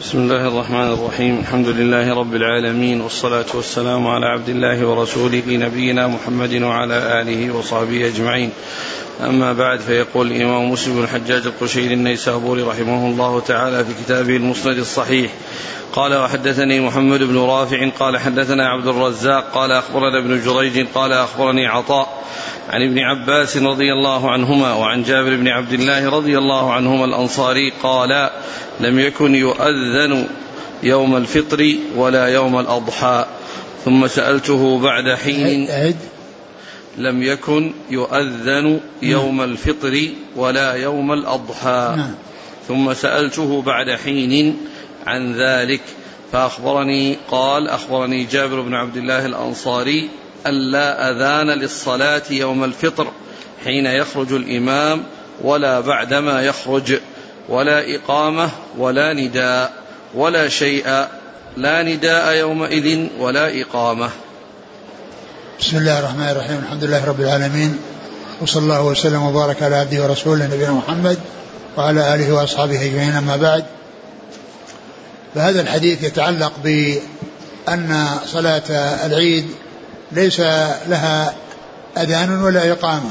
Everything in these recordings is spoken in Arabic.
بسم الله الرحمن الرحيم. الحمد لله رب العالمين والصلاة والسلام على عبد الله ورسوله نبينا محمد وعلى آله وصحبه أجمعين. أما بعد فيقول الإمام مسلم بن الحجاج القشيري النيسابوري رحمه الله تعالى في كتابه المسند الصحيح. قال وحدثني محمد بن رافع قال حدثنا عبد الرزاق قال أخبرنا ابن جريج قال أخبرني عطاء عن ابن عباس رضي الله عنهما وعن جابر بن عبد الله رضي الله عنهما الأنصاري قال لم يكن يؤذن يوم الفطر ولا يوم الأضحى ثم سألته بعد حين لم يكن يؤذن يوم الفطر ولا يوم الأضحى. نعم. ثم سألته بعد حين عن ذلك فأخبرني قال أخبرني جابر بن عبد الله الأنصاري ألا أذان للصلاة يوم الفطر حين يخرج الإمام ولا بعدما يخرج ولا إقامة ولا نداء ولا شيء لا نداء يومئذ ولا إقامة. بسم الله الرحمن الرحيم. الحمد لله رب العالمين. وصلى الله وسلم وبارك على عبده ورسوله نبينا محمد وعلى آله وأصحابه أجمعين. أما بعد فهذا الحديث يتعلق بأن صلاة العيد ليس لها أذان ولا إقامة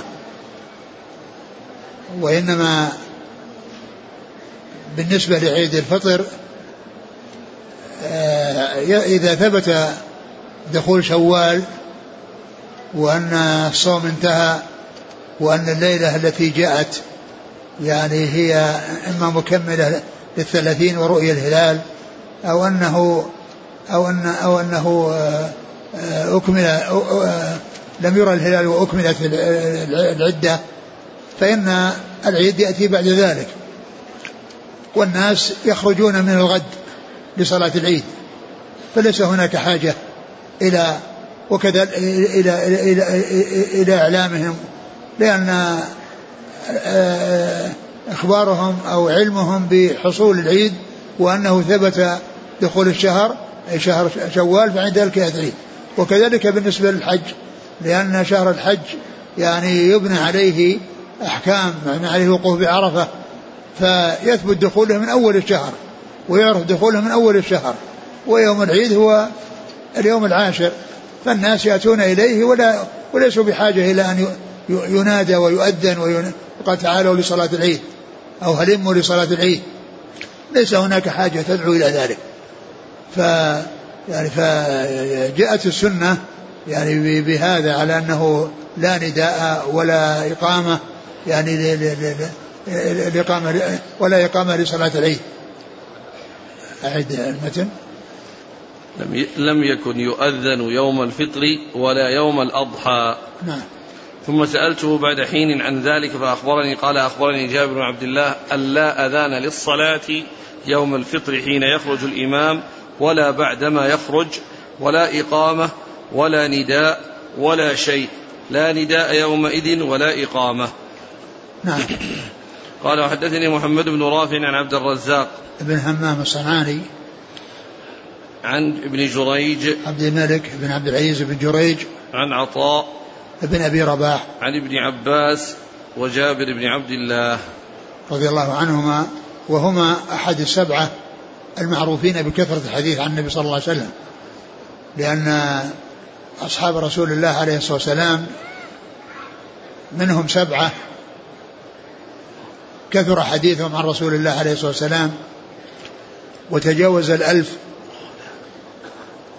وإنما بالنسبة لعيد الفطر آه، إذا ثبت دخول شوال وأن الصوم انتهى وأن الليلة التي جاءت يعني هي إما مكملة للثلاثين ورؤية الهلال أو أنه أو أن أو أنه آه، أكمل آه، لم يرى الهلال وأكملت العدة فإن العيد يأتي بعد ذلك. والناس يخرجون من الغد لصلاة العيد فليس هناك حاجة إلى وكذا إلى إلى إلى, إلى إعلامهم لأن آه، إخبارهم أو علمهم بحصول العيد وأنه ثبت دخول الشهر أي شهر شوال فعند ذلك العيد وكذلك بالنسبة للحج لأن شهر الحج يعني يبنى عليه أحكام يعني عليه الوقوف بعرفة فيثبت دخوله من أول الشهر ويعرف دخوله من أول الشهر ويوم العيد هو اليوم العاشر. فالناس يأتون إليه ولا وليسوا بحاجة إلى أن ينادى ويؤذن وقال تعالوا لصلاة العيد أو هلموا لصلاة العيد. ليس هناك حاجة تدعو إلى ذلك. ف يعني فجاءت السنة يعني بهذا على أنه لا نداء ولا إقامة يعني الإقامة ولا إقامة لصلاة العيد. أعد المتن. لم يكن يؤذن يوم الفطر ولا يوم الأضحى. نعم. ثم سألته بعد حين عن ذلك فأخبرني قال أخبرني جابر بن عبد الله أن لا أذان للصلاة يوم الفطر حين يخرج الإمام ولا بعدما يخرج ولا إقامة ولا نداء ولا شيء. لا نداء يومئذ ولا إقامة. نعم. قال وحدثني محمد بن رافع عن عبد الرزاق. بن همام الصنعاني. عن ابن جريج. عبد الملك بن عبد العزيز بن جريج. عن عطاء. بن أبي رباح. عن ابن عباس وجابر بن عبد الله. رضي الله عنهما. وهما أحد السبعة المعروفين بكثرة الحديث عن النبي صلى الله عليه وسلم. لأن أصحاب رسول الله عليه الصلاة والسلام منهم سبعة كثر حديثهم عن رسول الله عليه الصلاة والسلام. وتجاوز الألف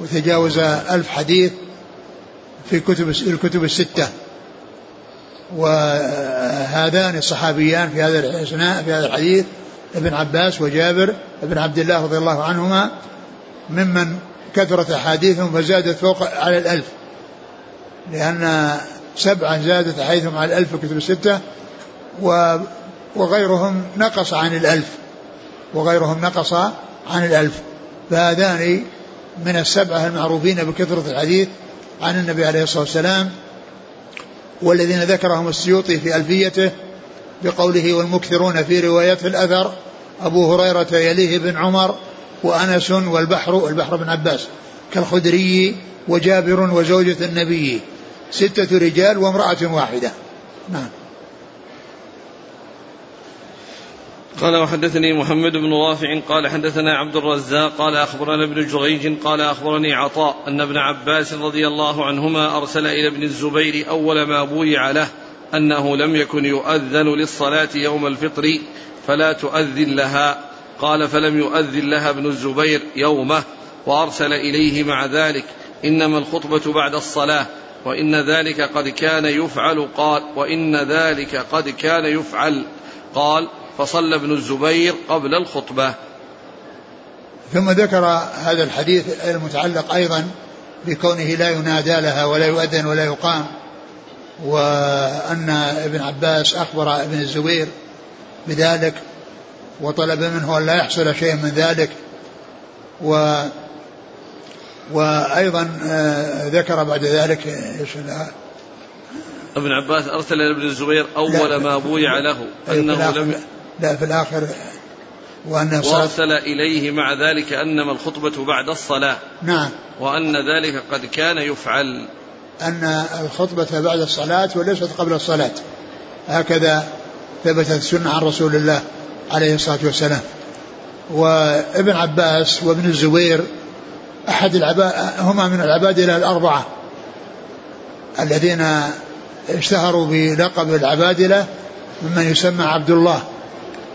وتجاوز ألف حديث في كتب الكتب الستة. وهذان الصحابيان في هذا الأثناء في هذا الحديث ابن عباس وجابر ابن عبد الله رضي الله عنهما ممن كثرت أحاديثهم فزادت فوق على الألف. لأن سبعة زادت أحاديثهم على الألف في الكتب الستة و وغيرهم نقص عن الألف. وغيرهم نقص عن الألف. فهذان من السبعة المعروفين بكثرة الحديث عن النبي عليه الصلاة والسلام والذين ذكرهم السيوطي في ألفيته بقوله والمكثرون في روايته الأثر أبو هريرة يليه بن عمر وأنس والبحر البحر بن عباس كالخدري وجابر وزوجة النبي ستة رجال وامرأة واحدة. نعم. قال وحدثني محمد بن رافع قال حدثنا عبد الرزاق قال أخبرنا ابن جريج قال أخبرني عطاء أن ابن عباس رضي الله عنهما أرسل إلى ابن الزبير أول ما بويع له أنه لم يكن يؤذن للصلاة يوم الفطر فلا تؤذن لها. قال فلم يؤذن لها ابن الزبير يومه وأرسل إليه مع ذلك. إنما الخطبة بعد الصلاة وإن ذلك قد كان يفعل قال وإن ذلك قد كان يفعل قال فصلى ابن الزبير قبل الخطبة. ثم ذكر هذا الحديث المتعلق أيضا بكونه لا ينادى لها ولا يؤذن ولا يقام وأن ابن عباس أخبر ابن الزبير بذلك وطلب منه أن لا يحصل شيء من ذلك و وأيضا آه، ذكر بعد ذلك ابن عباس أرسل إلى ابن الزبير أول ما بويع له أنه لم لا في الآخر وأن وأرسل إليه مع ذلك أنما الخطبة بعد الصلاة. نعم. وأن ذلك قد كان يفعل. أن الخطبة بعد الصلاة وليست قبل الصلاة. هكذا ثبتت السنة عن رسول الله عليه الصلاة والسلام. وابن عباس وابن الزبير أحد العباد هما من العبادلة الأربعة الذين اشتهروا بلقب العبادلة ممن يسمى عبد الله.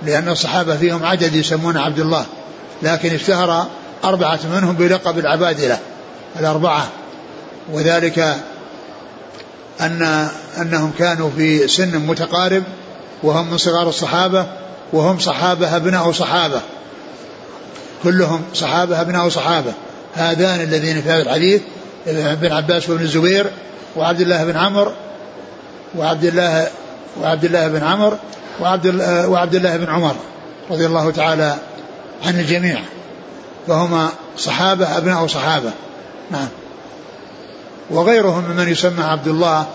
لأن الصحابة فيهم عدد يسمون عبد الله لكن اشتهر أربعة منهم بلقب العبادلة الأربعة. وذلك أن أنهم كانوا في سن متقارب وهم من صغار الصحابة وهم صحابة أبناء صحابة. كلهم صحابة أبناء صحابة. هذان الذين في هذا الحديث ابن عباس وابن الزبير وعبد الله بن عمرو وعبد الله وعبد الله بن عمرو وعبد وعبد الله بن عمر رضي الله تعالى عن الجميع. فهما صحابة أبناء صحابة. نعم. وغيرهم ممن يسمى عبد الله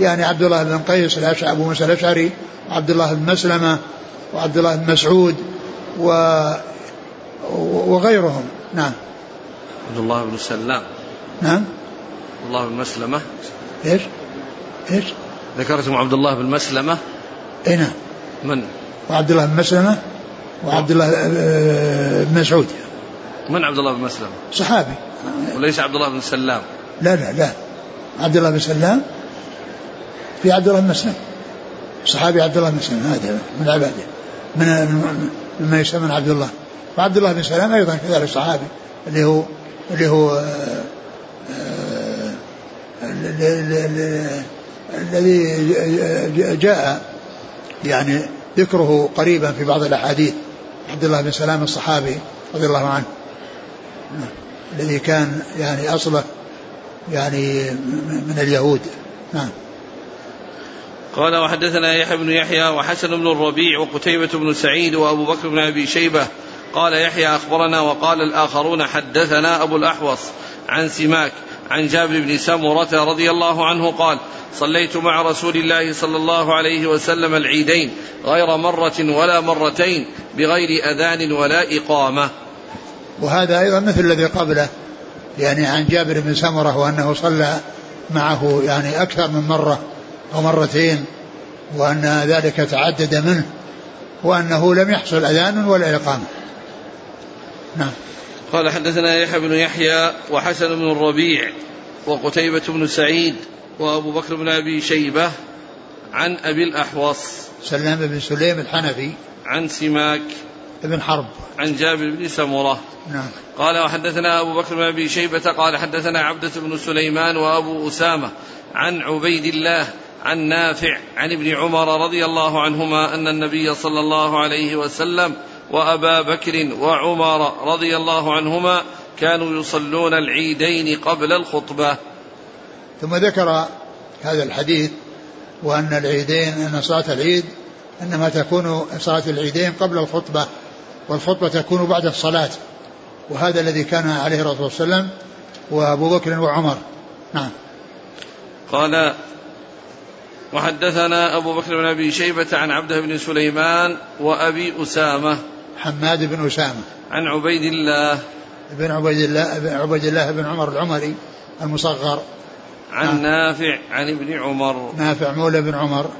يعني عبد الله بن قيس الأشعري أبو موسى الأشعري وعبد الله بن مسلمة وعبد الله بن مسعود و وغيرهم. نعم. عبد الله بن سلام. نعم. عبد الله بن مسلمة. إيش؟ إيش؟ ذكرتم عبد الله بن مسلمة؟ اي نعم. من؟ وعبد الله بن مسلمة وعبد الله آه، بن مسعود. من عبد الله بن مسلمة؟ صحابي. وليس عبد الله بن سلام. لا لا لا. عبد الله بن سلام في عبد الله بن مسلم. صحابي عبد الله بن مسلم هذا من عباده. من مما يسمى عبد الله. وعبد الله بن سلام أيضا كذلك صحابي اللي هو اللي هو آه، آه، الذي جاء يعني ذكره قريبا في بعض الأحاديث. عبد الله بن سلام الصحابي رضي الله عنه. الذي كان يعني اصله يعني من اليهود. نعم. قال وحدثنا يحيى بن يحيى وحسن بن الربيع وقتيبة بن سعيد وأبو بكر بن أبي شيبة. قال يحيى أخبرنا وقال الآخرون حدثنا أبو الأحوص عن سماك عن جابر بن سمرة رضي الله عنه قال صليت مع رسول الله صلى الله عليه وسلم العيدين غير مرة ولا مرتين بغير أذان ولا إقامة. وهذا أيضا مثل الذي قبله يعني عن جابر بن سمرة وأنه صلى معه يعني أكثر من مرة أو مرتين وأن ذلك تعدد منه وأنه لم يحصل أذان ولا إقامة. نعم. قال حدثنا يحيى بن يحيى وحسن بن الربيع وقتيبة بن سعيد وأبو بكر بن أبي شيبة عن أبي الأحوص. سلام بن سليم الحنفي عن سماك. بن حرب. عن جابر بن سمرة. نعم. قال وحدثنا أبو بكر بن أبي شيبة قال حدثنا عبدة بن سليمان وأبو أسامة عن عبيد الله عن نافع عن ابن عمر رضي الله عنهما أن النبي صلى الله عليه وسلم وأبا بكر وعمر رضي الله عنهما كانوا يصلون العيدين قبل الخطبة. ثم ذكر هذا الحديث وأن العيدين أن صلاة العيد إنما تكون صلاة العيدين قبل الخطبة والخطبة تكون بعد الصلاة وهذا الذي كان عليه الرسول صلى الله عليه وسلم وأبو بكر وعمر. نعم. قال وحدثنا أبو بكر بن أبي شيبة عن عبده بن سليمان وأبي أسامة. حماد بن أسامة. عن عبيد الله بن عبيد الله بن عبيد الله بن عمر العمري المصغر. عن نافع عن ابن عمر. نافع مولى بن عمر.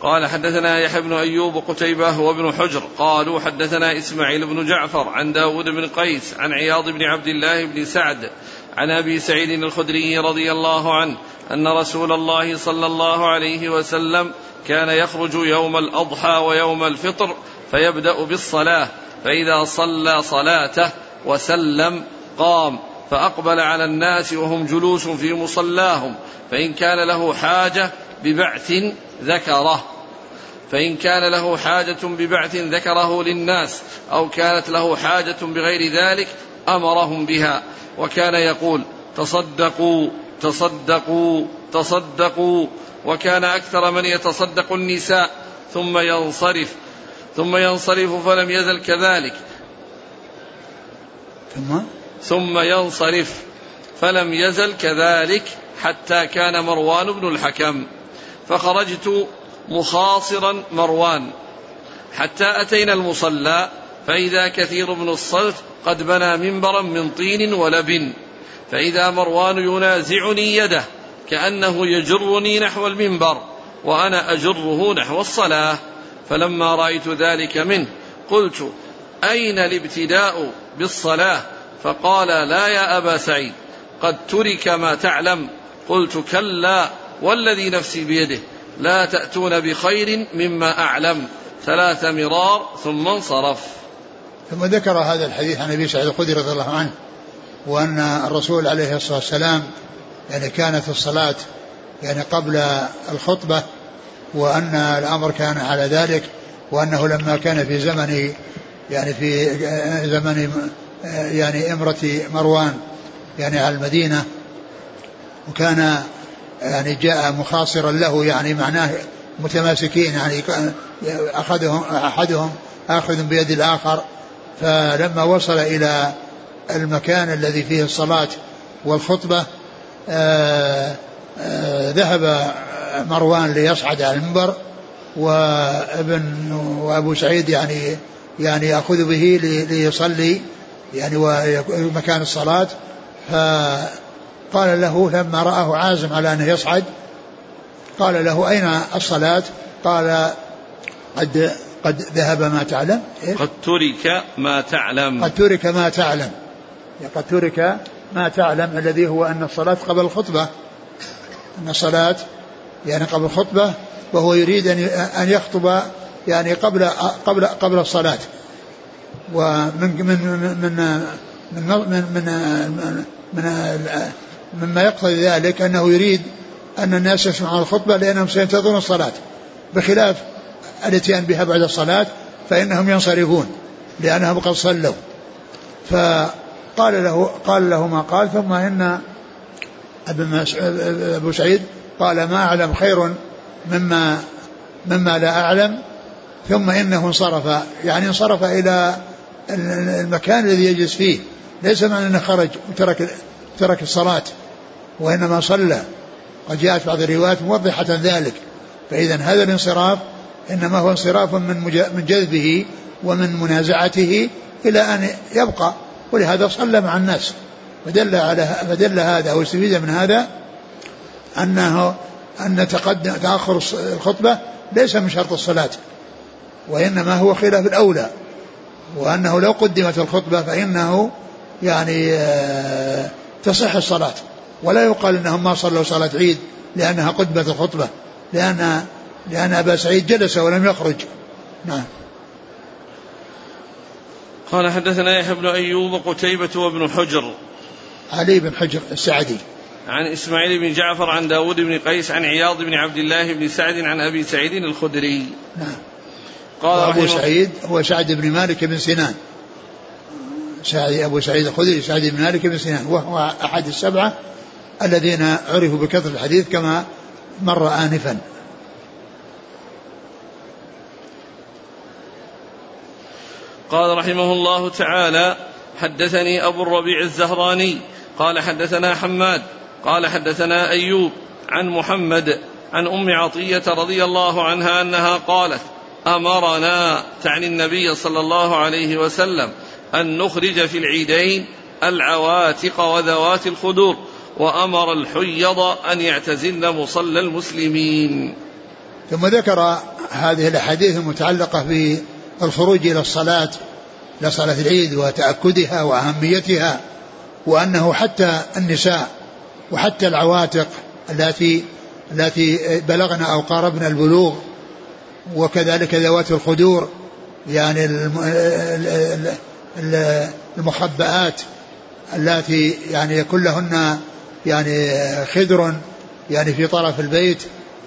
قال حدثنا يحيى بن أيوب وقتيبة وابن حجر. قالوا حدثنا إسماعيل بن جعفر عن داود بن قيس عن عياض بن عبد الله بن سعد عن أبي سعيد الخدري رضي الله عنه أن رسول الله صلى الله عليه وسلم كان يخرج يوم الأضحى ويوم الفطر فيبدأ بالصلاة. فإذا صلى صلاته وسلم قام. فأقبل على الناس وهم جلوس في مصلاهم. فإن كان له حاجة ببعث ذكره. فإن كان له حاجة ببعث ذكره للناس. أو كانت له حاجة بغير ذلك أمرهم بها. وكان يقول تصدقوا تصدقوا تصدقوا. وكان أكثر من يتصدق النساء. ثم ينصرف. ثم ينصرف فلم يزل كذلك. ثم؟ ثم ينصرف فلم يزل كذلك حتى كان مروان بن الحكم. فخرجت مخاصرا مروان. حتى أتينا المصلى فإذا كثير بن الصلت قد بنى منبرا من طين ولبن. فإذا مروان ينازعني يده كأنه يجرني نحو المنبر وأنا أجره نحو الصلاة. فلما رأيت ذلك منه قلت أين الابتداء بالصلاة؟ فقال لا يا أبا سعيد قد ترك ما تعلم. قلت كلا والذي نفسي بيده لا تأتون بخير مما أعلم. ثلاث مرار ثم انصرف. ثم ذكر هذا الحديث عن أبي سعيد الخدري رضي الله عنه وأن الرسول عليه الصلاة والسلام يعني كانت الصلاة يعني قبل الخطبة وأن الأمر كان على ذلك وأنه لما كان في زمن يعني في زمن يعني إمرة مروان يعني على المدينة وكان يعني جاء مخاصرا له يعني معناه متماسكين يعني أخذهم أحدهم آخذ بيد الآخر. فلما وصل إلى المكان الذي فيه الصلاة والخطبة آآ آآ ذهب مروان ليصعد على المنبر وابن وابو سعيد يعني يعني يأخذ به ليصلي يعني ومكان الصلاة. فقال له لما رآه عازم على أنه يصعد قال له أين الصلاة؟ قال قد قد ذهب ما تعلم. إيه؟ قد ترك ما تعلم. قد ترك ما تعلم. قد ترك ما تعلم الذي هو أن الصلاة قبل الخطبة. أن الصلاة يعني قبل الخطبة وهو يريد أن يخطب يعني قبل قبل قبل الصلاة. ومن من من من من من, من مما يقتضي ذلك أنه يريد أن الناس يسمعون الخطبة لأنهم سينتظرون الصلاة. بخلاف الاتيان بها بعد الصلاة فإنهم ينصرفون لأنهم قد صلوا. فقال له قال له ما قال ثم إن أبو سعيد قال ما أعلم خير مما مما لا أعلم ثم إنه انصرف. يعني انصرف إلى المكان الذي يجلس فيه. ليس معنى أنه خرج وترك ترك الصلاة وإنما صلى. قد جاءت بعض الروايات موضحة ذلك. فإذا هذا الانصراف إنما هو انصراف من من جذبه ومن منازعته إلى أن يبقى. ولهذا صلى مع الناس. فدل على فدل هذا أو استفيد من هذا أنه أن تقدم تأخر الخطبة ليس من شرط الصلاة وإنما هو خلاف الأولى وأنه لو قدمت الخطبة فإنه يعني آه، تصح الصلاة ولا يقال أنهم ما صلوا صلاة عيد لأنها قدمت الخطبة لأن لأن أبا سعيد جلس ولم يخرج. نعم. قال حدثنا يحيى بن أيوب قتيبة وابن حجر. علي بن حجر السعدي. عن إسماعيل بن جعفر عن داود بن قيس عن عياض بن عبد الله بن سعد عن أبي سعيد الخدري. نعم. قال أبو سعيد هو سعد بن مالك بن سنان. سعد أبو سعيد الخدري سعد بن مالك بن سنان. وهو أحد السبعة الذين عرفوا بكثرة الحديث كما مر آنفا. قال رحمه الله تعالى حدثني أبو الربيع الزهراني قال حدثنا حماد قال حدثنا أيوب عن محمد عن أم عطية رضي الله عنها أنها قالت أمرنا تعني النبي صلى الله عليه وسلم أن نخرج في العيدين العواتق وذوات الخدور وأمر الحيض أن يعتزلن مصلى المسلمين. ثم ذكر هذه الأحاديث المتعلقة بالخروج إلى الصلاة إلى صلاة العيد وتأكدها وأهميتها وأنه حتى النساء وحتى العواتق التي التي بلغن أو قاربن البلوغ وكذلك ذوات الخدور يعني المخبئات التي يعني يكون لهن يعني خدر يعني في طرف البيت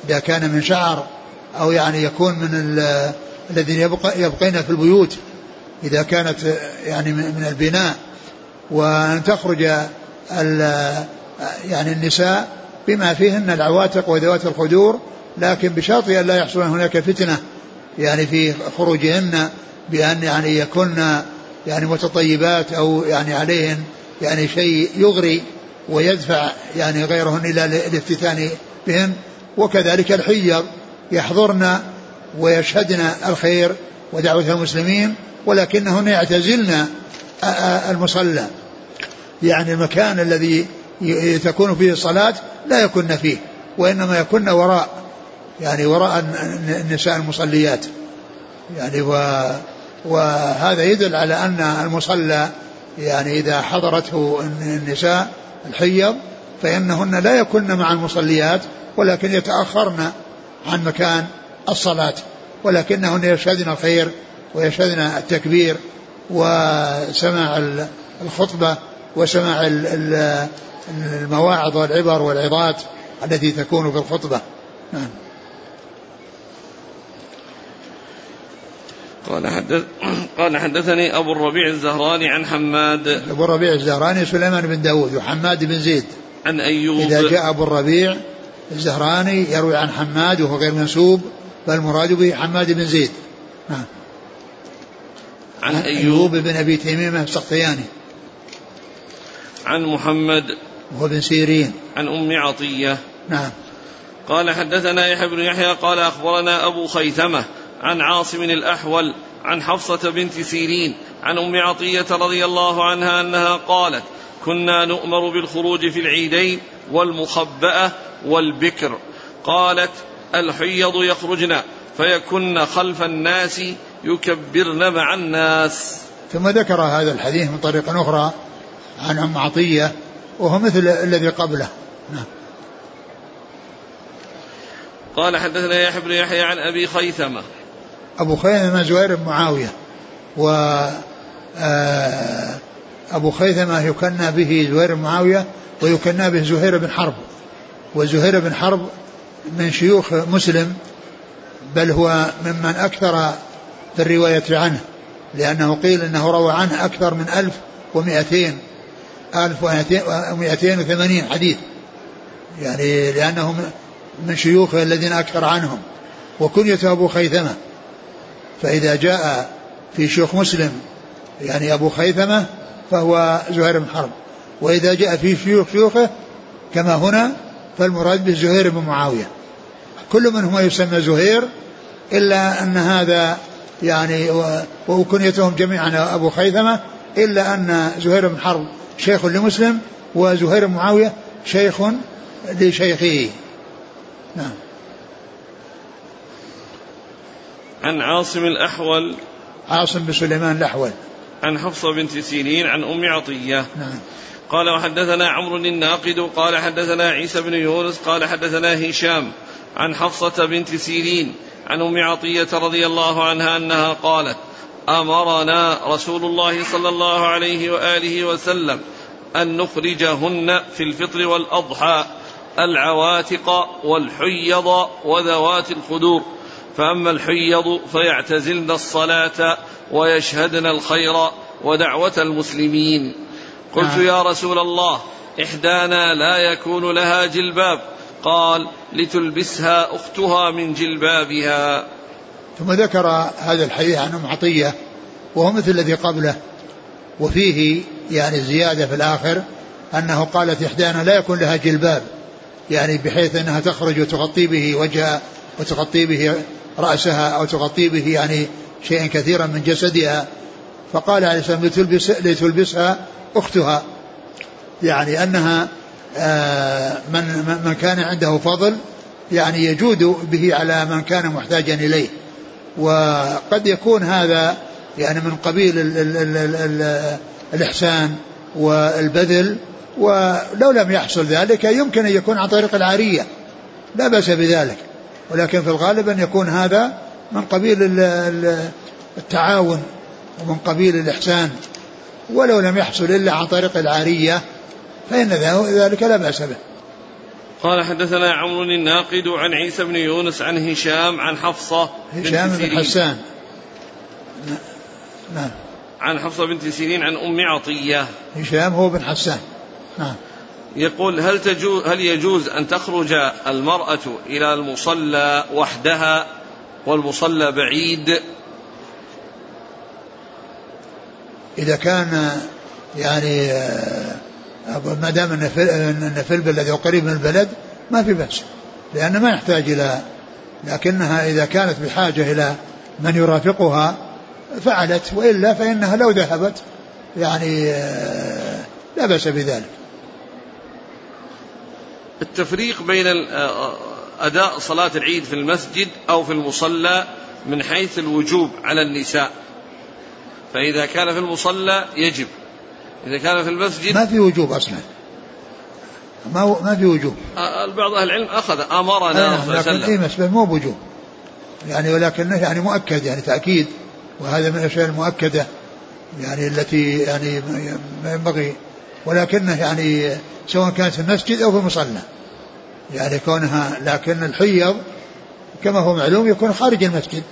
إذا كان من شعر أو يعني يكون من الذين يبقى يبقين في البيوت إذا كانت يعني من البناء. وأن تخرج يعني النساء بما فيهن العواتق وذوات الخدور لكن بشرط أن لا يحصل هناك فتنة يعني في خروجهن بأن يعني يكن يعني متطيبات أو يعني عليهن يعني شيء يغري ويدفع يعني غيرهن إلى الافتتان بهن. وكذلك الحيض يحضرن ويشهدن الخير ودعوة المسلمين ولكنهن يعتزلن المصلى يعني المكان الذي تكون فيه الصلاة لا يكن فيه وإنما يكن وراء يعني وراء النساء المصليات. يعني و وهذا يدل على أن المصلى يعني إذا حضرته النساء الحيض فإنهن لا يكن مع المصليات ولكن يتأخرن عن مكان الصلاة ولكنهن يشهدن الخير ويشهدن التكبير وسماع الخطبة وسماع المواعظ والعبر والعظات التي تكون في الخطبة. نعم. قال حدث قال حدثني أبو الربيع الزهراني عن حماد. أبو الربيع الزهراني سليمان بن داود وحماد بن زيد. عن أيوب. إذا جاء أبو الربيع الزهراني يروي عن حماد وهو غير منسوب فالمراد به حماد بن زيد. نعم. عن أيوب. بن أبي تميمة السقطياني عن محمد. وهو بن سيرين عن أم عطية. نعم. قال حدثنا يحيى بن يحيى قال أخبرنا أبو خيثمة عن عاصم الأحول عن حفصة بنت سيرين عن أم عطية رضي الله عنها أنها قالت كنا نؤمر بالخروج في العيدين والمخبأة والبكر قالت الحيض يخرجن فيكن خلف الناس يكبرن مع الناس ثم ذكر هذا الحديث من طريق أخرى عن أم عطية وهو مثل الذي قبله. نعم. قال حدثنا يحيى بن يحيى عن أبي خيثمة. أبو خيثمة زهير بن معاوية. و آه، أبو خيثمة يكنى به زهير بن معاوية ويكنى به زهير بن حرب. وزهير بن حرب من شيوخ مسلم بل هو ممن أكثر في الرواية عنه لأنه قيل أنه روى عنه أكثر من ألف ومئتين ألف ومئتين وثمانين حديث. يعني لأنه من شيوخه الذين أكثر عنهم. وكنيته أبو خيثمة. فإذا جاء في شيوخ مسلم يعني أبو خيثمة فهو زهير بن حرب. وإذا جاء في شيوخ شيوخه كما هنا فالمراد به زهير بن معاوية. كل منهما يسمى زهير إلا أن هذا يعني وكنيتهم جميعا أبو خيثمة إلا أن زهير بن حرب شيخ لمسلم وزهير بن معاوية شيخ لشيخه. نعم. عن عاصم الأحول. عاصم بن سليمان الأحول. عن حفصة بنت سيرين عن أم عطية. نعم. قال وحدثنا عمرو الناقد. قال حدثنا عيسى بن يونس. قال حدثنا هشام عن حفصة بنت سيرين عن أم عطية رضي الله عنها أنها قالت أمرنا رسول الله صلى الله عليه وآله وسلم أن نخرجهن في الفطر والأضحى العواتق والحيض وذوات الخدور. فأما الحيض فيعتزلن الصلاة ويشهدن الخير ودعوة المسلمين. قلت نعم. يا رسول الله إحدانا لا يكون لها جلباب. قال لتلبسها أختها من جلبابها. ثم ذكر هذا الحديث عن أم عطية وهو مثل الذي قبله وفيه يعني زيادة في الآخر أنه قالت إحدانا لا يكون لها جلباب يعني بحيث أنها تخرج وتغطي به وجهها وتغطي به رأسها أو تغطي به يعني شيئا كثيرا من جسدها فقال عليه السلام لتلبس لتلبسها أختها. يعني أنها آه، من من كان عنده فضل يعني يجود به على من كان محتاجا إليه. وقد يكون هذا يعني من قبيل ال ال ال ال ال الإحسان والبذل ولو لم يحصل ذلك يمكن أن يكون عن طريق العارية لا بأس بذلك. ولكن في الغالب أن يكون هذا من قبيل التعاون ومن قبيل الإحسان. ولو لم يحصل إلا عن طريق العارية فإن ذلك لا بأس به. قال حدثنا عمرو الناقد عن عيسى بن يونس عن هشام عن حفصة هشام بن حسان. نعم. عن حفصة بنت سيرين عن أم عطية. هشام هو بن حسان. نعم. يقول هل تجوز هل يجوز أن تخرج المرأة إلى المصلى وحدها والمصلى بعيد؟ إذا كان يعني آه، ما دام أن في البلد أو قريب من البلد ما في بأس لأن ما يحتاج إلى لكنها إذا كانت بحاجة إلى من يرافقها فعلت وإلا فإنها لو ذهبت يعني آه، لا بأس بذلك. التفريق بين آه، أداء صلاة العيد في المسجد أو في المصلى من حيث الوجوب على النساء. فإذا كان في المصلى يجب إذا كان في المسجد ما في وجوب أصلا. ما ما في وجوب. بعض أهل العلم أخذ أمرنا صلى الله عليه وسلم. لكن مو بوجوب. يعني ولكنه يعني مؤكد يعني تأكيد. وهذا من الأشياء المؤكدة يعني التي يعني ما ينبغي. ولكنه يعني سواء كانت في المسجد أو في المصلى. يعني كونها لكن الحيض كما هو معلوم يكون خارج المسجد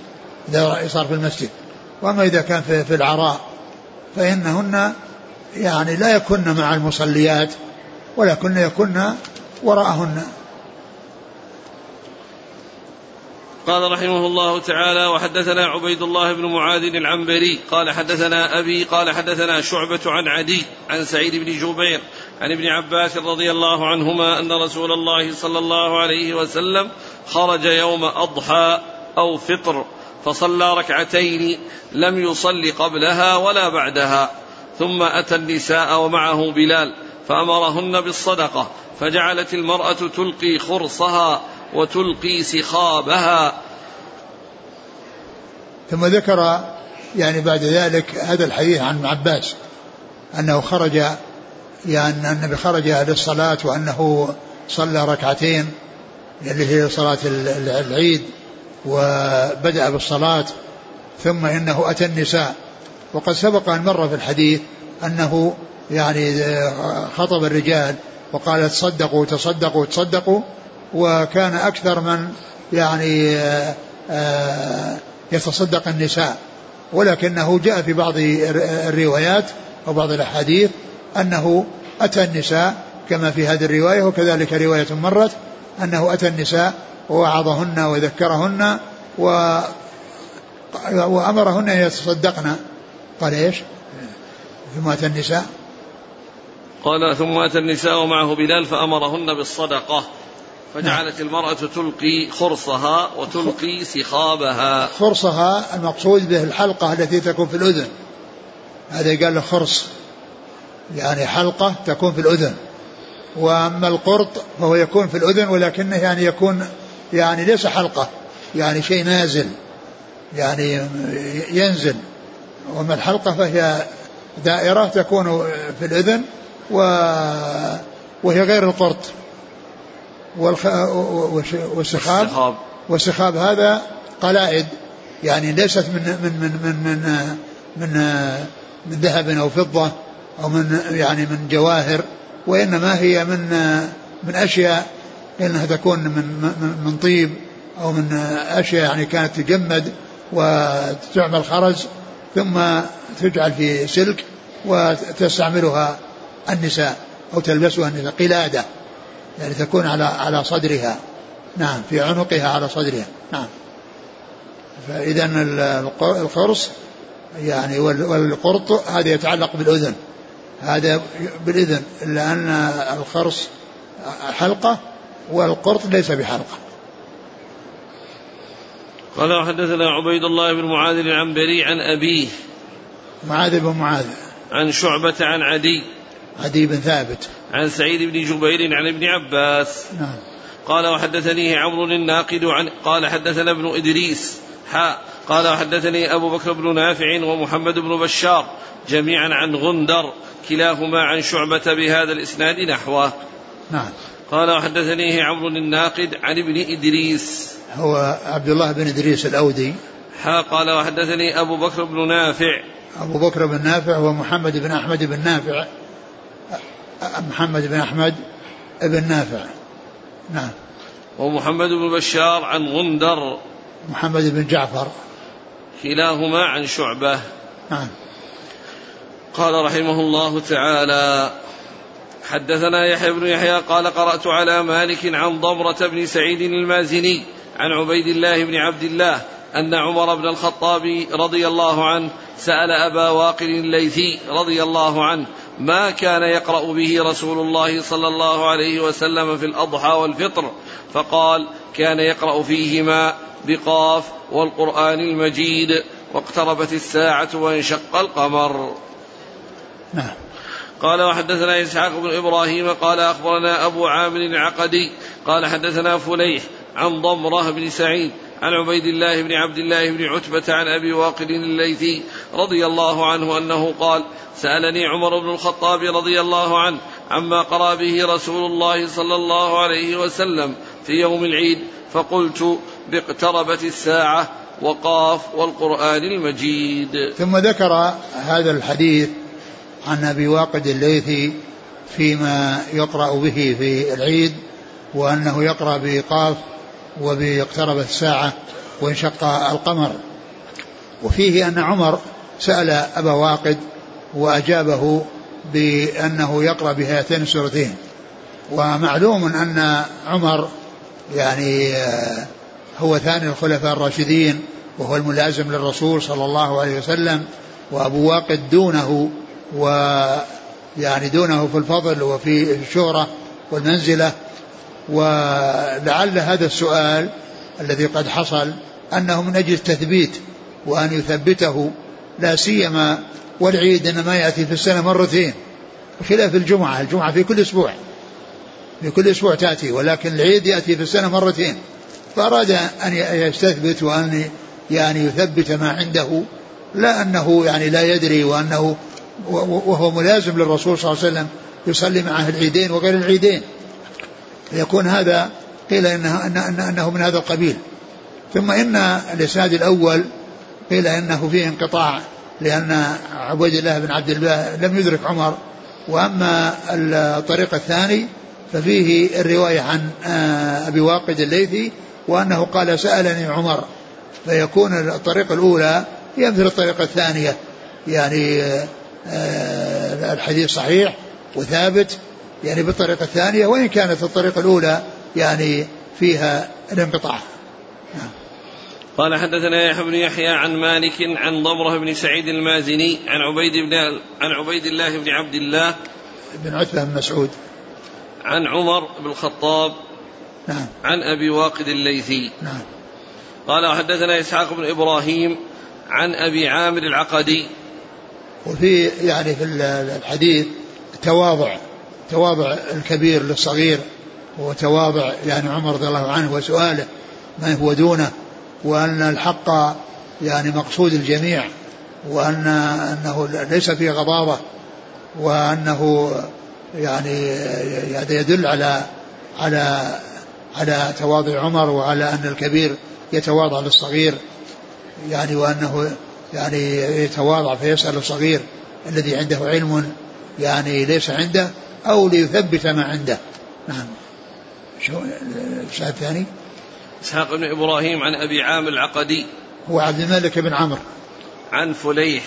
إذا صار في المسجد. وأما إذا كان في, في العراء فإنهن يعني لا يكن مع المصليات ولكن يكن وراءهن. قال رحمه الله تعالى وحدثنا عبيد الله بن معاذ العنبري قال حدثنا أبي قال حدثنا شعبة عن عدي عن سعيد بن جبير عن ابن عباس رضي الله عنهما أن رسول الله صلى الله عليه وسلم خرج يوم أضحى أو فطر فصلى ركعتين لم يصل قبلها ولا بعدها. ثم أتى النساء ومعه بلال فأمرهن بالصدقة فجعلت المرأة تلقي خرصها وتلقي سخابها. ثم ذكر يعني بعد ذلك هذا الحديث عن عباس أنه خرج يعني النبي خرج للصلاة وأنه صلى ركعتين اللي هي صلاة العيد وبدأ بالصلاة ثم إنه أتى النساء. وقد سبق أن مر في الحديث أنه يعني خطب الرجال وقال تصدقوا تصدقوا تصدقوا وكان أكثر من يعني آه، يتصدق النساء. ولكنه جاء في بعض الروايات أو بعض الأحاديث أنه أتى النساء كما في هذه الرواية وكذلك رواية مرت أنه أتى النساء ووعظهن وذكرهن و وأمرهن أن يتصدقن. قال إيش ثم أتى النساء؟ قال ثم أتى النساء ومعه بلال فأمرهن بالصدقة. فجعلت المرأة تلقي خرصها وتلقي سخابها. خرصها المقصود به الحلقة التي تكون في الأذن. هذا قال له خرص. يعني حلقة تكون في الأذن. وأما القرط فهو يكون في الأذن ولكنه يعني يكون يعني ليس حلقة يعني شيء نازل يعني ينزل. وأما الحلقة فهي دائرة تكون في الأذن و وهي غير القرط. والخ... والسخاب. والسخاب. هذا قلائد. يعني ليست من من من من من من, من ذهب أو فضة أو من يعني من جواهر وإنما هي من من أشياء انها تكون من من طيب أو من أشياء يعني كانت تجمد وتعمل خرز. ثم تجعل في سلك وتستعملها النساء أو تلبسها النساء قلادة يعني تكون على على صدرها. نعم في عنقها على صدرها. نعم. فإذا القرص يعني والقرط هذا يتعلق بالأذن. هذا بالإذن إلا أن الخرص حلقة والقرط ليس بحلقة. قال حدثنا عبيد الله بن معاذ العنبري عن أبيه معاذ بن معاذ. عن شعبة عن عدي عدي بن ثابت. عن سعيد بن جبير عن ابن عباس. نعم. قال وحدثني عمرو الناقد عن قال حدثنا ابن إدريس. حاء قال وحدثني أبو بكر بن نافع ومحمد بن بشار جميعا عن غندر كلاهما عن شعبة بهذا الإسناد نحوه. نعم. قال وحدثنيه عمرو الناقد عن ابن إدريس. هو عبد الله بن إدريس الأودي. ها قال وحدثني أبو بكر بن نافع. أبو بكر بن نافع هو محمد بن أحمد بن نافع. محمد بن أحمد بن نافع. نعم. ومحمد بن بشار عن غندر. محمد بن جعفر. كلاهما عن شعبة. نعم. قال رحمه الله تعالى حدثنا يحيى بن يحيى قال قرأت على مالك عن ضمرة بن سعيد المازني. عن عبيد الله بن عبد الله أن عمر بن الخطاب رضي الله عنه سأل أبا واقل الليثي رضي الله عنه ما كان يقرأ به رسول الله صلى الله عليه وسلم في الأضحى والفطر؟ فقال كان يقرأ فيهما بقاف والقرآن المجيد واقتربت الساعة وانشق القمر. نعم. قال وحدثنا إسحاق بن إبراهيم قال أخبرنا أبو عامر العقدي قال حدثنا فليح عن ضمرة بن سعيد عن عبيد الله بن عبد الله بن عتبة عن أبي واقد الليثي رضي الله عنه أنه قال سألني عمر بن الخطاب رضي الله عنه عما قرأ به رسول الله صلى الله عليه وسلم في يوم العيد فقلت باقتربت الساعة وقاف والقرآن المجيد. ثم ذكر هذا الحديث عن أبي واقد الليثي فيما يقرأ به في العيد وأنه يقرأ بقاف وباقتربت الساعة وانشق القمر. وفيه أن عمر سأل أبا واقد وأجابه بأنه يقرأ بهاتين السورتين. ومعلوم أن عمر يعني آه، هو ثاني الخلفاء الراشدين وهو الملازم للرسول صلى الله عليه وسلم وأبو واقد دونه ويعني دونه في الفضل وفي الشهرة والمنزلة ولعل هذا السؤال الذي قد حصل أنه من أجل التثبيت وأن يثبته لا سيما والعيد إنما يأتي في السنة مرتين بخلاف الجمعة الجمعة في كل أسبوع في كل أسبوع تأتي ولكن العيد يأتي في السنة مرتين. فأراد أن يستثبت وأن يعني يثبت ما عنده لا أنه يعني لا يدري وأنه وهو ملازم للرسول صلى الله عليه وسلم يصلي معه العيدين وغير العيدين. يكون هذا قيل إنه, إنه, إنه من هذا القبيل. ثم إن الإسناد الأول قيل إنه فيه انقطاع لأن عبيد الله بن عبد الله لم يدرك عمر. وأما الطريق الثاني ففيه الرواية عن آه، أبي واقد الليثي وأنه قال سألني عمر. فيكون الطريقة الأولى هي مثل الطريقة الثانية. يعني آه، الحديث صحيح وثابت يعني بالطريقة الثانية وإن كانت الطريقة الأولى يعني فيها الانقطاع. قال حدثنا يحيى بن يحيى عن مالك عن ضمرة بن سعيد المازني عن عبيد بن عن عبيد الله بن عبد الله بن عتبة بن مسعود. عن عمر بن الخطاب نعم. عن أبي واقد الليثي. نعم. قال وحدثنا إسحاق بن إبراهيم عن أبي عامر العقدي. وفي يعني في الحديث تواضع. تواضع الكبير للصغير وتواضع يعني عمر رضي الله عنه وسؤاله ما هو دونه وأن الحق يعني مقصود الجميع وأن أنه ليس فيه غضاضة وأنه يعني هذا يدل على على على تواضع عمر وعلى أن الكبير يتواضع للصغير يعني وأنه يعني يتواضع فيسأل الصغير الذي عنده علم يعني ليس عنده أو ليثبت ما عنده. نعم. شو الشاهد الثاني؟ إسحاق بن إبراهيم عن أبي عامر العقدي. هو عبد الملك بن عمرو. عن فليح.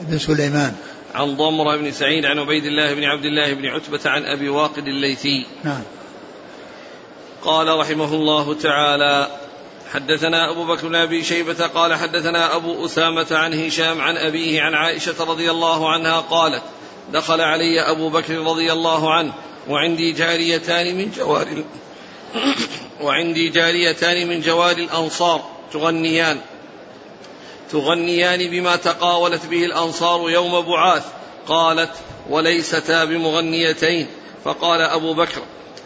بن سليمان. عن ضمرة بن سعيد عن عبيد الله بن عبد الله بن عتبة عن أبي واقد الليثي. نعم. قال رحمه الله تعالى حدثنا أبو بكر بن أبي شيبة قال حدثنا أبو أسامة عن هشام عن أبيه عن عائشة رضي الله عنها قالت دخل علي أبو بكر رضي الله عنه وعندي جاريتان من جوار وعندي جاريتان من جوار الأنصار تغنيان. تغنيان بما تقاولت به الأنصار يوم بعاث. قالت وليستا بمغنيتين. فقال أبو بكر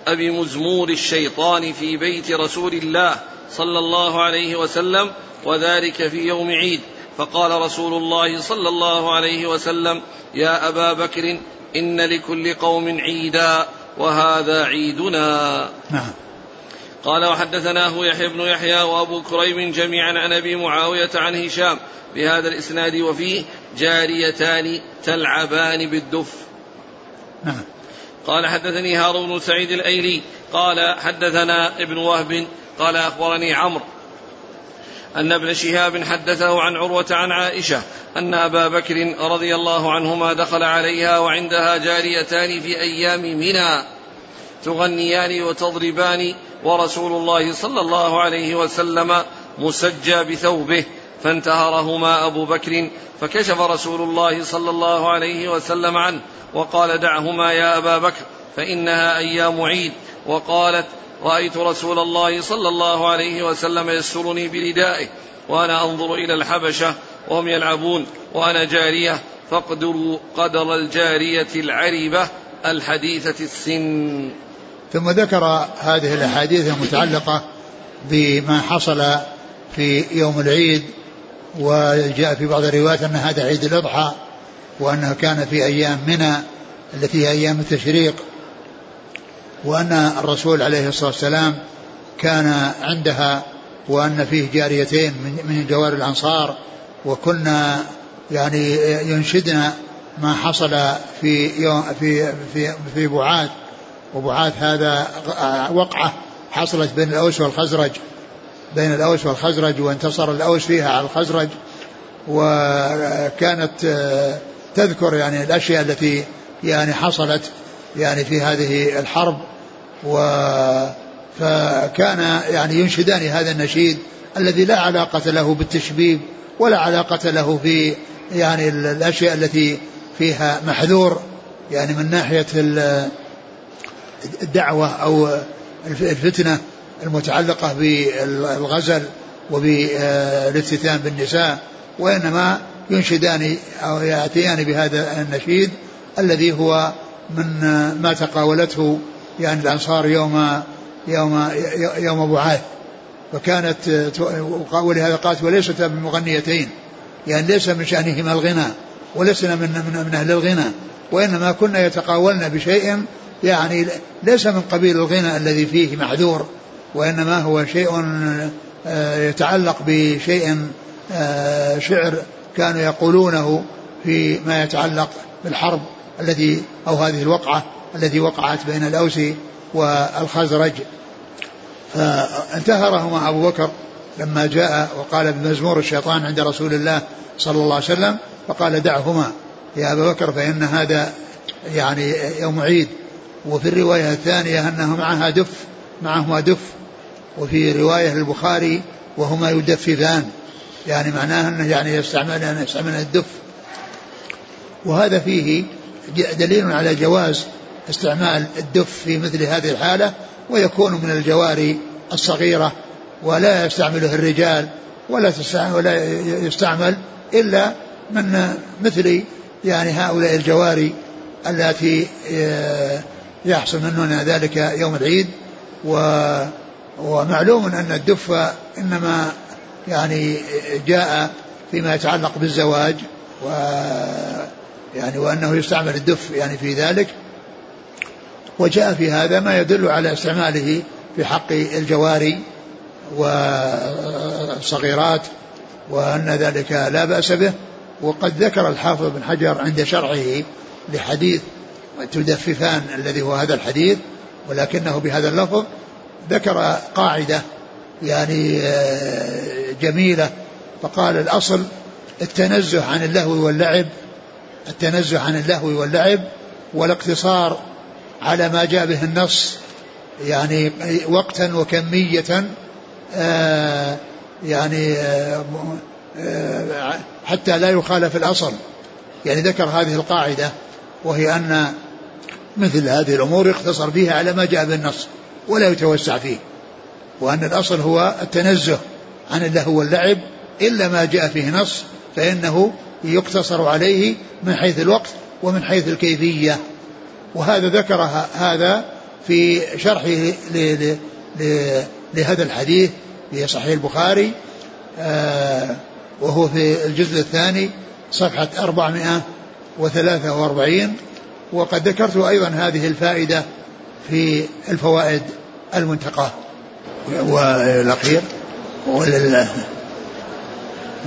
بمزمور الشيطان في بيت رسول الله صلى الله عليه وسلم وذلك في يوم عيد. فقال رسول الله صلى الله عليه وسلم يا أبا بكر إن لكل قوم عيدا وهذا عيدنا. نعم. قال وحدثناه يحيى بن يحيى وأبو كريب جميعا عن أبي معاوية عن هشام بهذا الإسناد وفيه جاريتان تلعبان بالدف. نعم. قال حدثني هارون بن سعيد الأيلي قال حدثنا ابن وهب قال أخبرني عمرو أن ابن شهاب حدثه عن عروة عن عائشة أن أبا بكر رضي الله عنهما دخل عليها وعندها جاريتان في أيام منى. تغنيان وتضربان ورسول الله صلى الله عليه وسلم مسجى بثوبه فانتهرهما أبو بكر فكشف رسول الله صلى الله عليه وسلم عنه وقال دعهما يا أبا بكر فإنها أيام عيد وقالت رأيت رسول الله صلى الله عليه وسلم يسرني بردائه وأنا أنظر إلى الحبشة وهم يلعبون وأنا جارية فاقدروا قدر الجارية العربة الحديثة السن. ثم ذكر هذه الأحاديث المتعلقة بما حصل في يوم العيد وجاء في بعض الروايات أن هذا عيد الأضحى وأنه كان في أيام منى التي هي أيام التشريق. وأن الرسول عليه الصلاة والسلام كان عندها وأن فيه جاريتين من جوار الأنصار وكنا يعني ينشدنا ما حصل في يوم في في في بعاث وبعاث هذا وقعة حصلت بين الأوس والخزرج بين الأوس والخزرج وانتصر الأوس فيها على الخزرج وكانت تذكر يعني الأشياء التي يعني حصلت يعني في هذه الحرب و فكان يعني ينشدان هذا النشيد الذي لا علاقة له بالتشبيب ولا علاقة له في يعني الأشياء التي فيها محذور يعني من ناحية الدعوة أو الفتنة المتعلقة بالغزل وبالافتتان بالنساء وإنما ينشدان أو يأتيان بهذا النشيد الذي هو من ما تقاولته يعني الأنصار يوم يوم يوم بعاث وكانت ولهذا قالت وليست بمغنيتين. يعني ليس من شأنهما الغنى ولسنا من, من, من أهل الغنى. وإنما كنا يتقاولن بشيء يعني ليس من قبيل الغنى الذي فيه معذور وإنما هو شيء آه، يتعلق بشيء آه، شعر كانوا يقولونه فيما يتعلق بالحرب. التي أو هذه الوقعة التي وقعت بين الأوس والخزرج. فانتهرهما أبو بكر لما جاء وقال بمزمور الشيطان عند رسول الله صلى الله عليه وسلم فقال دعهما. يا أبا بكر فإن هذا يعني يوم عيد. وفي الرواية الثانية أنه معها دف معهما دف. وفي رواية البخاري وهما يدففان. يعني معناه أنه يعني يستعمل يستعمل الدف. وهذا فيه دليل على جواز استعمال الدف في مثل هذه الحالة ويكون من الجواري الصغيرة ولا يستعمله الرجال ولا ولا يستعمل إلا من مثل يعني هؤلاء الجواري التي آه، يحصل منهن ذلك يوم العيد. و ومعلوم أن الدف إنما يعني جاء فيما يتعلق بالزواج و يعني وأنه يستعمل الدف يعني في ذلك. وجاء في هذا ما يدل على استعماله في حق الجواري والصغيرات وأن ذلك لا بأس به. وقد ذكر الحافظ بن حجر عند شرعه لحديث تدففان الذي هو هذا الحديث ولكنه بهذا اللفظ ذكر قاعدة يعني آه، جميلة. فقال الأصل التنزه عن اللهو واللعب التنزه عن اللهو واللعب والاقتصار على ما جاء به النص يعني وقتا وكمية آه يعني آه حتى لا يخالف الأصل. يعني ذكر هذه القاعدة وهي أن مثل هذه الأمور يقتصر فيها على ما جاء بالنص ولا يتوسع فيه وأن الأصل هو التنزه عن اللهو واللعب إلا ما جاء فيه نص فإنه يقتصر عليه من حيث الوقت ومن حيث الكيفية. وهذا ذكر هذا في شرحه لهذا الحديث في صحيح البخاري آه، وهو في الجزء الثاني صفحة 443 وقد ذكرت أيضا هذه الفائدة في الفوائد المنتقاة. والأخير؟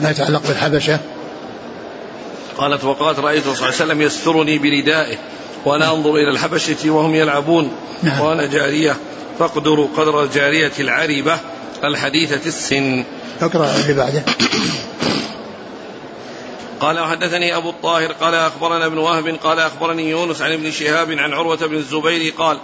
ما يتعلق بالحبشة؟ قالت وقالت رأيت صلى الله عليه وسلم يسترني بردائه وأنا أنظر إلى الحبشة وهم يلعبون نعم. وأنا جارية. فاقدروا قدر الجارية العربة الحديثة السن. اقرأ اللي بعده. قال وحدثني أبو الطاهر قال أخبرنا ابن وهب قال أخبرني يونس عن ابن شهاب عن عروة بن الزبير قال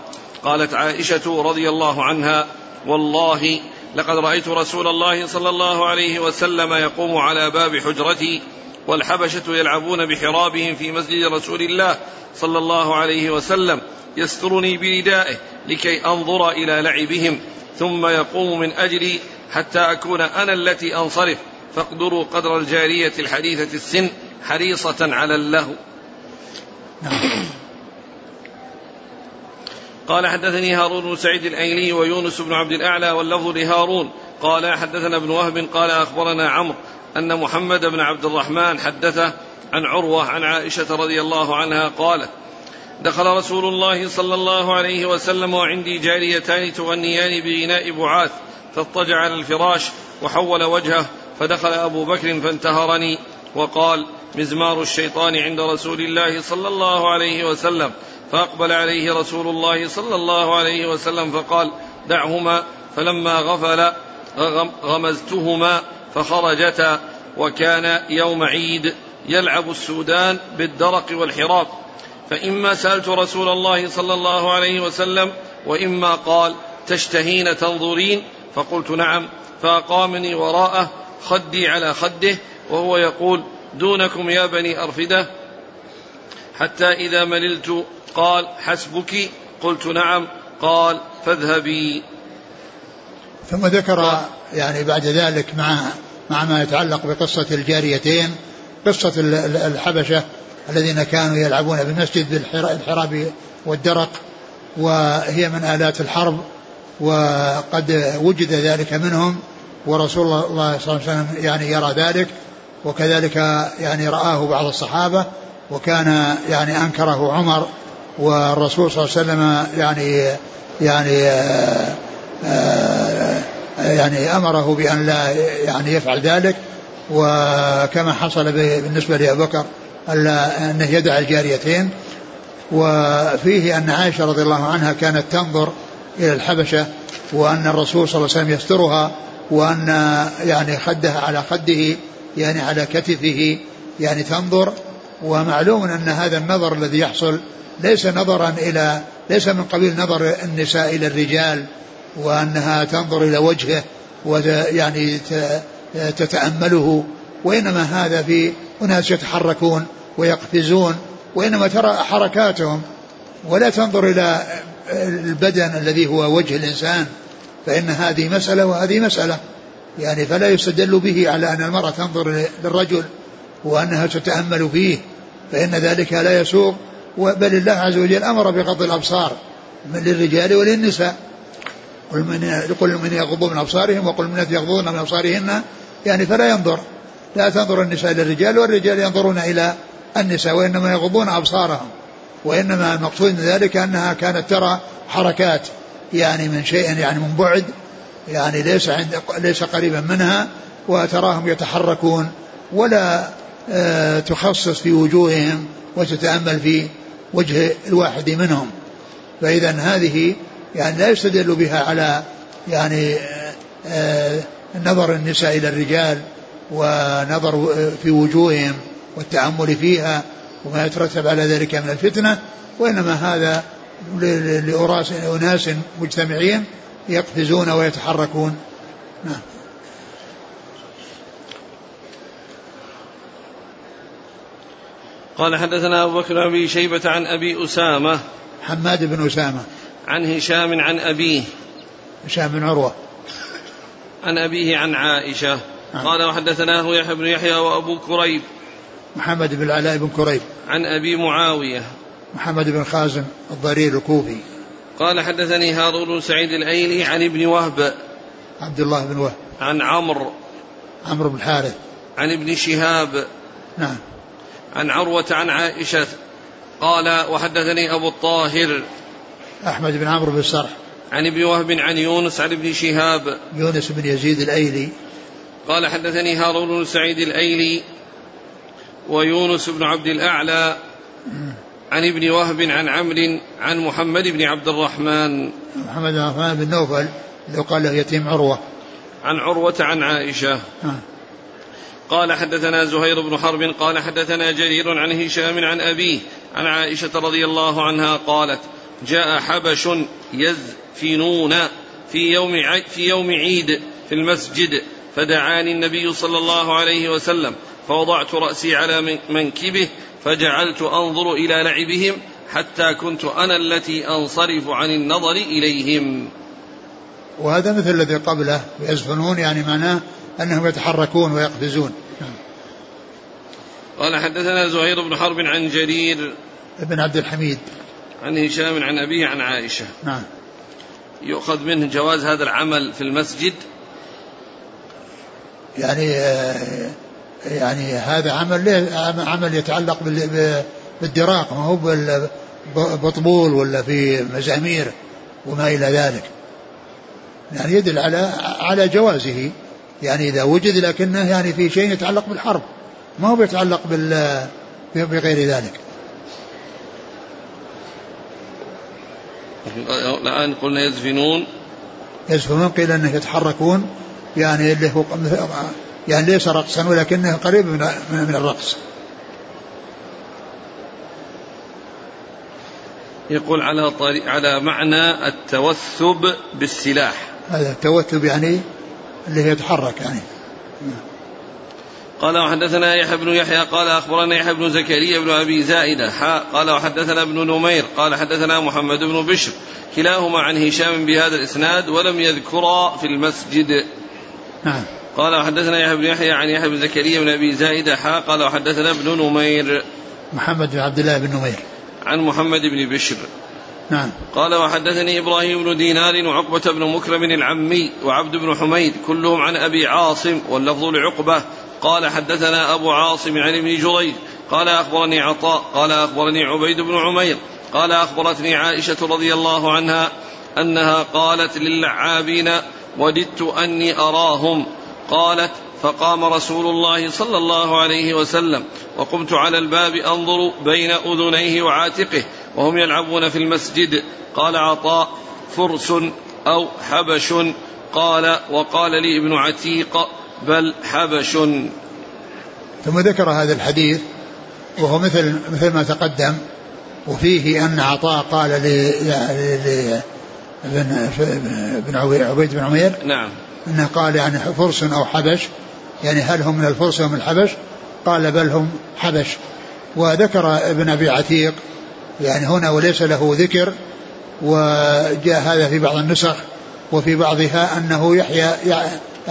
قالت عائشة رضي الله عنها والله لقد رأيت رسول الله صلى الله عليه وسلم يقوم على باب حجرتي والحبشة يلعبون بحرابهم في مسجد رسول الله صلى الله عليه وسلم يسترني بردائه لكي أنظر إلى لعبهم ثم يقوم من أجلي حتى أكون أنا التي أنصرف فاقدروا قدر الجارية الحديثة السن حريصة على اللهو. قال حدثني هارون بن سعيد الأيلي ويونس بن عبد الأعلى واللفظ لهارون قال حدثنا ابن وهب قال أخبرنا عمرو أن محمد بن عبد الرحمن حدثه عن عروة عن عائشة رضي الله عنها قالت دخل رسول الله صلى الله عليه وسلم وعندي جاريتان تغنيان بغناء بعاث فاضطجع على الفراش وحول وجهه فدخل أبو بكر فانتهرني وقال مزمار الشيطان عند رسول الله صلى الله عليه وسلم. فأقبل عليه رسول الله صلى الله عليه وسلم فقال دعهما فلما غفل غمزتهما فخرجتا وكان يوم عيد يلعب السودان بالدرق والحراب فإما سألت رسول الله صلى الله عليه وسلم وإما قال تشتهين تنظرين؟ فقلت نعم فأقامني وراءه خدي على خده وهو يقول دونكم يا بني أرفدة. حتى إذا مللت قال حسبك؟ قلت نعم قال فاذهبي. ثم ذكر يعني بعد ذلك مع مع ما يتعلق بقصة الجاريتين قصة الحبشة الذين كانوا يلعبون بالمسجد بالحراب والدرق وهي من آلات الحرب وقد وجد ذلك منهم ورسول الله صلى الله عليه وسلم يعني يرى ذلك وكذلك يعني رآه بعض الصحابة وكان يعني أنكره عمر والرسول صلى الله عليه وسلم يعني يعني آه، آه، يعني أمره بأن لا يعني يفعل ذلك وكما حصل بالنسبة لأبي بكر أنه يدع الجاريتين. وفيه أن عائشة رضي الله عنها كانت تنظر إلى الحبشة وأن الرسول صلى الله عليه وسلم يسترها وأن يعني خدها على خده يعني على كتفه يعني تنظر. ومعلوم أن هذا النظر الذي يحصل ليس نظرا إلى ليس من قبيل نظر النساء إلى الرجال وأنها تنظر إلى وجهه ويعني تتأمله وإنما هذا في أناس يتحركون ويقفزون وإنما ترى حركاتهم. ولا تنظر إلى البدن الذي هو وجه الإنسان فإن هذه مسألة وهذه مسألة. يعني فلا يستدل به على أن المرأة تنظر للرجل وأنها تتأمل فيه فإن ذلك لا يسوق بل الله عز وجل أمر بغض الأبصار للرجال وللنساء. قل من يغضوا من أبصارهم وقل من يغضون من أبصارهن يعني فلا ينظر. لا تنظر النساء إلى الرجال والرجال ينظرون إلى النساء وإنما يغضون أبصارهم. وإنما المقصود من ذلك أنها كانت ترى حركات يعني من شيء يعني من بعد يعني ليس عند ليس قريبا منها وتراهم يتحركون ولا آه تخصص في وجوههم وتتأمل في وجه الواحد منهم. فإذا هذه يعني لا يستدل بها على يعني آه، نظر النساء إلى الرجال ونظر في وجوههم والتأمل فيها وما يترتب على ذلك من الفتنة وإنما هذا لأناس مجتمعين يقفزون ويتحركون. نعم. قال حدثنا أبو بكر بن أبي شيبة عن أبي أسامة. حماد بن أسامة. عن هشام عن أبيه. هشام بن عروة. عن أبيه عن عائشة. نعم. قال وحدثناه يحيى بن يحيى وأبو كريب. محمد بن العلاء بن كريب. عن أبي معاوية. محمد بن خازم الضرير الكوفي. قال حدثني هارون بن سعيد الأيلي عن ابن وهب. عبد الله بن وهب. عن عمرو. عمرو بن الحارث. عن ابن شهاب. نعم. عن عروة عن عائشة. قال وحدثني أبو الطاهر. أحمد بن عمرو بن السرح عن ابن وهب عن يونس عن ابن شهاب. يونس بن يزيد الأيلي. قال حدثني هارون بن سعيد الأيلي ويونس بن عبد الأعلى عن ابن وهب عن عمرو عن محمد بن عبد الرحمن. محمد بن الرحمن بن نوفل لو قال له يتيم عروة. عن عروة عن عائشة. آه. قال حدثنا زهير بن حرب قال حدثنا جرير عن هشام عن أبيه عن عائشة رضي الله عنها قالت جاء حبش يزفنون في يوم في يوم عيد في المسجد فدعاني النبي صلى الله عليه وسلم فوضعت رأسي على منكبه فجعلت أنظر إلى لعبهم حتى كنت أنا التي أنصرف عن النظر إليهم. وهذا مثل الذي قبله يزفنون يعني معناه أنهم يتحركون ويقفزون. قال حدثنا زهير بن حرب عن جرير. بن عبد الحميد. عن هشام عن أبيه عن عائشة. نعم. يؤخذ منه جواز هذا العمل في المسجد؟ يعني يعني هذا عمل عمل يتعلق بالدراق ما هو بطبول ولا في مزامير وما إلى ذلك. يعني يدل على على جوازه. يعني إذا وجد لكنه يعني في شيء يتعلق بالحرب ما هو يتعلق بال بغير ذلك. الآن قلنا يزفنون. يزفنون قيل أنه يتحركون. يعني اللي هو يعني ليس رقصا ولكنه قريب من من الرقص. يقول على طريق على معنى التوثب بالسلاح. هذا التوثب يعني اللي يتحرك يعني. قال وحدثنا يحيى بن يحيى قال أخبرنا يحيى بن زكريا بن أبي زائدة حاء قال وحدثنا ابن نمير قال حدثنا محمد بن بشر كلاهما عن هشام بهذا الإسناد ولم يذكرا في المسجد. نعم. قال وحدثنا يحيى بن يحيى عن يحيى بن زكريا بن أبي زائدة حاء قال وحدثنا ابن نمير. محمد بن عبد الله بن نمير. عن محمد بن بشر. نعم. قال وحدثني إبراهيم بن دينار وعقبة بن مكرم العمي وعبد بن حميد كلهم عن أبي عاصم واللفظ لعقبة قال حدثنا أبو عاصم عن ابن جريج قال أخبرني عطاء قال أخبرني عبيد بن عمير قال أخبرتني عائشة رضي الله عنها أنها قالت للعابين وددت أني أراهم قالت فقام رسول الله صلى الله عليه وسلم وقمت على الباب أنظر بين أذنيه وعاتقه وهم يلعبون في المسجد قال عطاء فرس أو حبش قال وقال لي ابن عتيق بل حبش. ثم ذكر هذا الحديث وهو مثل مثل ما تقدم وفيه أن عطاء قال ل بن عبيد بن عمير نعم. أنه قال يعني فرس أو حبش يعني هل هم من الفرس ومن الحبش؟ قال بل هم حبش. وذكر ابن أبي عتيق يعني هنا وليس له ذكر وجاء هذا في بعض النسخ وفي بعضها أنه يحيى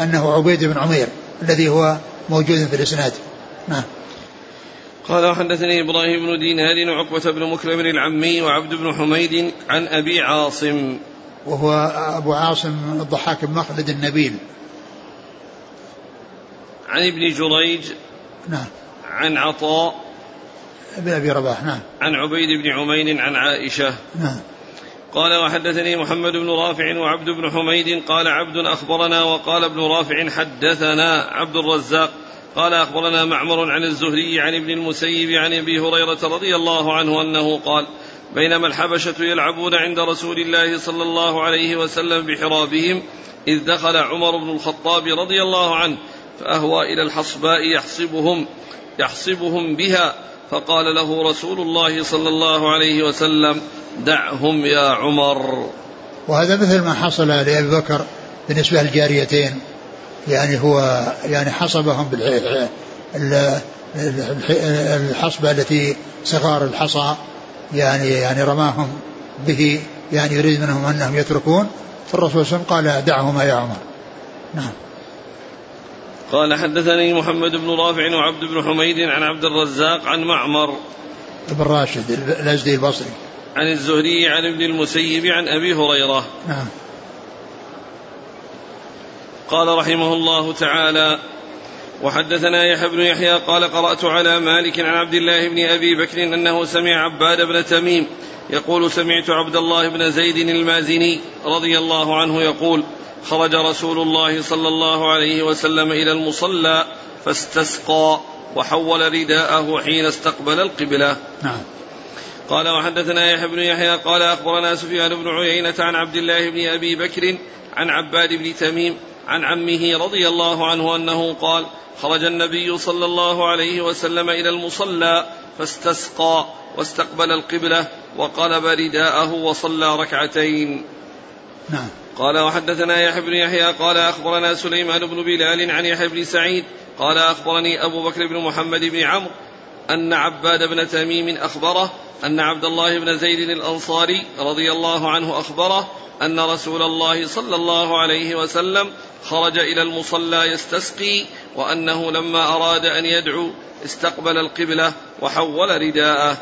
أنه عبيد بن عمير الذي هو موجود في الإسناد. نعم. قال وحدثني إبراهيم بن دينار وعقبة بن مكرم العمي وعبد بن حميد عن أبي عاصم. وهو أبو عاصم الضحاك بن مخلد النبيل. عن ابن جريج. نعم. عن عطاء. بن أبي رباح نعم. عن عبيد بن عمير عن عائشة. نعم. قال وحدثني محمد بن رافع وعبد بن حميد قال عبد أخبرنا وقال ابن رافع حدثنا عبد الرزاق قال أخبرنا معمر عن الزهري عن ابن المسيب عن أبي هريرة رضي الله عنه أنه قال بينما الحبشة يلعبون عند رسول الله صلى الله عليه وسلم بحرابهم إذ دخل عمر بن الخطاب رضي الله عنه فأهوى إلى الحصباء يحصبهم يحصبهم بها فقال له رسول الله صلى الله عليه وسلم دعهم يا عمر. وهذا مثل ما حصل لأبي بكر بالنسبة للجاريتين. يعني هو يعني حصبهم الحصبة التي صغار الحصى يعني يعني رماهم به يعني يريد منهم أنهم يتركون. فالرسول صلى الله عليه وسلم قال دعهما يا عمر. نعم. قال حدثني محمد بن رافع وعبد بن حميد عن عبد الرزاق عن معمر بن راشد الأزدي البصري. عن الزهري عن ابن المسيب عن أبي هريرة. نعم. قال رحمه الله تعالى وحدثنا يحيى بن يحيى قال قرأت على مالك عن عبد الله بن أبي بكر أنه سمع عباد بن تميم يقول سمعت عبد الله بن زيد المازني رضي الله عنه يقول خرج رسول الله صلى الله عليه وسلم إلى المصلى فاستسقى وحول رداءه حين استقبل القبلة. نعم. قال وحدثنا يحيى بن يحيى قال أخبرنا سفيان بن عيينة عن عبد الله بن أبي بكر عن عباد بن تميم عن عمه رضي الله عنه أنه قال خرج النبي صلى الله عليه وسلم إلى المصلى فاستسقى واستقبل القبلة وقلب رداءه وصلى ركعتين. نعم. قال وحدثنا يحيى بن يحيى قال أخبرنا سليمان بن بلال عن يحيى بن سعيد قال أخبرني أبو بكر بن محمد بن عمرو أن عباد بن تميم أخبره أن عبد الله بن زيد الأنصاري رضي الله عنه أخبره أن رسول الله صلى الله عليه وسلم خرج إلى المصلى يستسقي وأنه لما أراد أن يدعو استقبل القبلة وحول رداءه.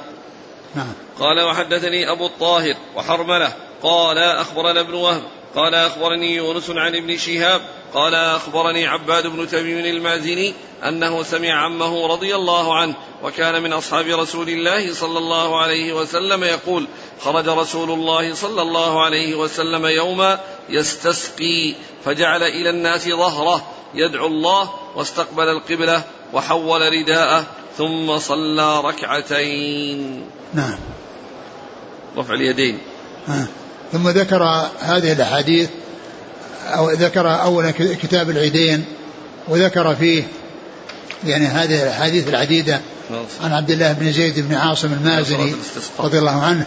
نعم. قال وحدثني أبو الطاهر وحرملة. قال أخبرنا ابن وهب قال أخبرني يونس عن ابن شهاب قال أخبرني عباد بن تميم المازني أنه سمع عمه رضي الله عنه وكان من أصحاب رسول الله صلى الله عليه وسلم يقول خرج رسول الله صلى الله عليه وسلم يوما يستسقي فجعل إلى الناس ظهره يدعو الله واستقبل القبلة وحول رداءه ثم صلى ركعتين. نعم. رفع اليدين. آه. ثم ذكر هذه الأحاديث أو ذكر أولا كتاب العيدين وذكر فيه يعني هذه الأحاديث العديدة عن عبد الله بن زيد بن عاصم المازني رضي الله عنه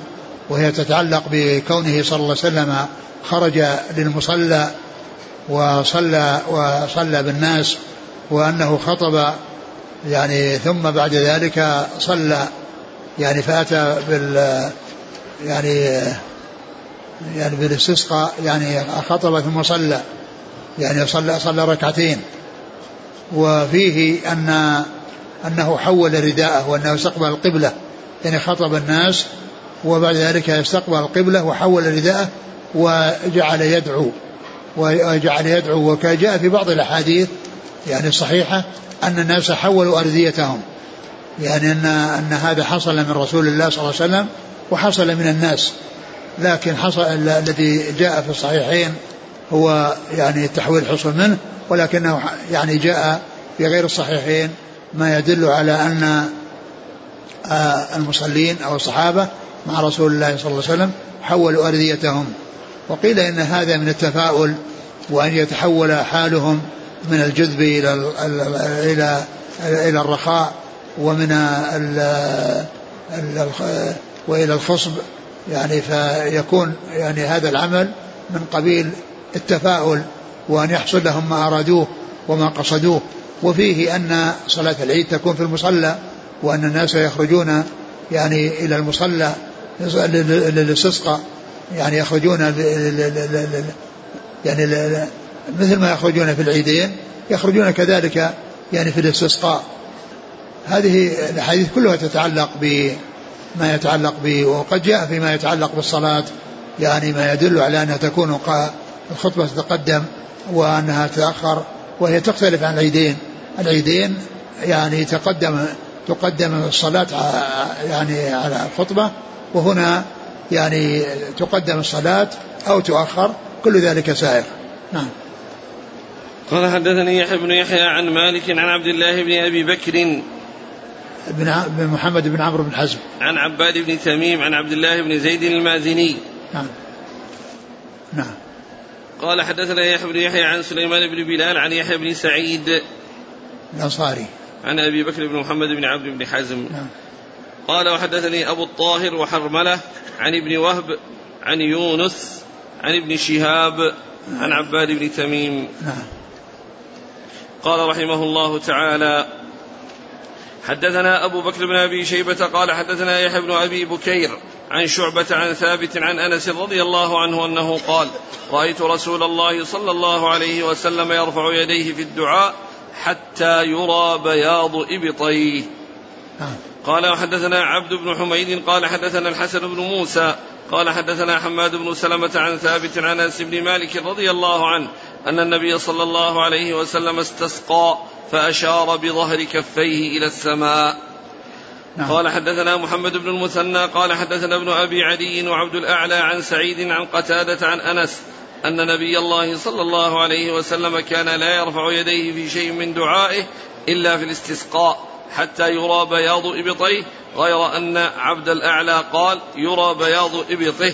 وهي تتعلق بكونه صلى الله عليه وسلم خرج للمصلى وصلى وصلى بالناس وأنه خطب يعني ثم بعد ذلك صلى يعني فأتى بال يعني يعني بالاستسقاء يعني خطب ثم صلى يعني صلى صلى ركعتين. وفيه أن أنه حول رداءه وأنه استقبل القبلة يعني خطب الناس وبعد ذلك استقبل القبلة وحول رداءه وجعل يدعو وجعل يدعو. وكجاء في بعض الأحاديث يعني الصحيحة أن الناس حولوا أرضيتهم. يعني أن أن هذا حصل من رسول الله صلى الله عليه وسلم وحصل من الناس. لكن حصل الذي جاء في الصحيحين هو يعني التحويل حصل منه ولكنه يعني جاء في غير الصحيحين ما يدل على أن آه، المصلين أو الصحابة مع رسول الله صلى الله عليه وسلم حولوا أرضيتهم. وقيل إن هذا من التفاؤل وأن يتحول حالهم من الجذب إلى إلى إلى الرخاء ومن ال وإلى الخصب يعني فيكون يعني هذا العمل من قبيل التفاؤل وأن يحصل لهم ما أرادوه وما قصدوه. وفيه أن صلاة العيد تكون في المصلى وأن الناس يخرجون يعني إلى المصلى للاستسقاء يعني يخرجون يعني مثل ما يخرجون في العيدين يخرجون كذلك يعني في الاستسقاء. هذه الأحاديث كلها تتعلق بما يتعلق ب وقد جاء فيما يتعلق بالصلاة يعني ما يدل على أنها تكون الخطبة تتقدم وأنها تتأخر وهي تختلف عن العيدين. العيدين يعني تقدم تقدم الصلاة يعني على الخطبة وهنا يعني تقدم الصلاة أو تؤخر كل ذلك سائر. نعم. قال حدثني يحيى بن يحيى عن مالك عن عبد الله بن أبي بكر بن محمد بن عمرو بن حزم. عن عباد بن تميم عن عبد الله بن زيد المازني. نعم. نعم. قال حدثنا يحيى بن يحيى عن سليمان بن بلال عن يحيى بن سعيد. الأنصاري. عن أبي بكر بن محمد بن عبد بن حزم. نعم. قال وحدثني أبو الطاهر وحرملة عن ابن وهب عن يونس عن ابن شهاب عن عباد بن تميم. نعم. قال رحمه الله تعالى حدثنا أبو بكر بن أبي شيبة قال حدثنا يحيى بن أبي بكير عن شعبة عن ثابت عن أنس رضي الله عنه أنه قال رأيت رسول الله صلى الله عليه وسلم يرفع يديه في الدعاء حتى يرى بياض إبطيه. قال وحدثنا عبد بن حميد قال حدثنا الحسن بن موسى قال حدثنا حماد بن سلمة عن ثابت عن أنس بن مالك رضي الله عنه أن النبي صلى الله عليه وسلم استسقى فأشار بظهر كفيه إلى السماء. نعم. قال حدثنا محمد بن المثنى قال حدثنا ابن أبي عدي وعبد الأعلى عن سعيد عن قتادة عن أنس أن نبي الله صلى الله عليه وسلم كان لا يرفع يديه في شيء من دعائه إلا في الاستسقاء حتى يرى بياض إبطيه غير أن عبد الأعلى قال يرى بياض إبطه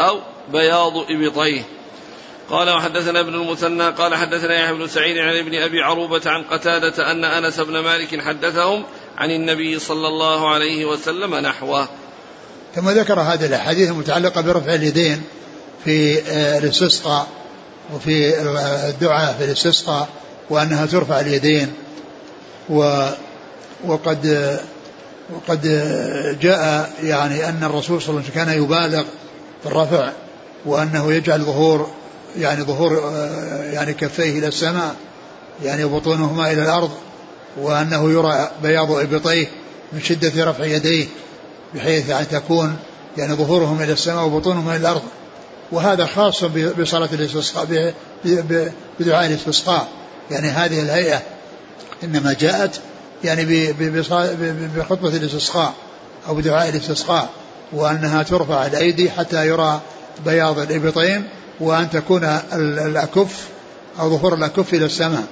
أو بياض إبطيه قال وحدثنا ابن المثنى قال حدثنا يحيى بن سعيد عن ابن أبي عروبة عن قتادة أن أنس بن مالك حدثهم عن النبي صلى الله عليه وسلم نحوه. ثم ذكر هذه الأحاديث المتعلقة برفع اليدين في آه، الاستسقاء وفي الدعاء في الاستسقاء وأنها ترفع اليدين و وقد وقد جاء يعني أن الرسول صلى الله عليه وسلم كان يبالغ في الرفع وأنه يجعل ظهور يعني ظهور يعني كفيه إلى السماء يعني وبطونهما إلى الأرض وأنه يرى بياض إبطيه من شدة رفع يديه بحيث يعني تكون يعني ظهورهم إلى السماء وبطونهم إلى الأرض. وهذا خاص بصلاة الاستسقاء بدعاء الاستسقاء. يعني هذه الهيئة إنما جاءت يعني بخطبة الاستسقاء أو بدعاء الاستسقاء وأنها ترفع الأيدي حتى يرى بياض الإبطين وأن تكون الأكف أو ظهور الأكف إلى السماء.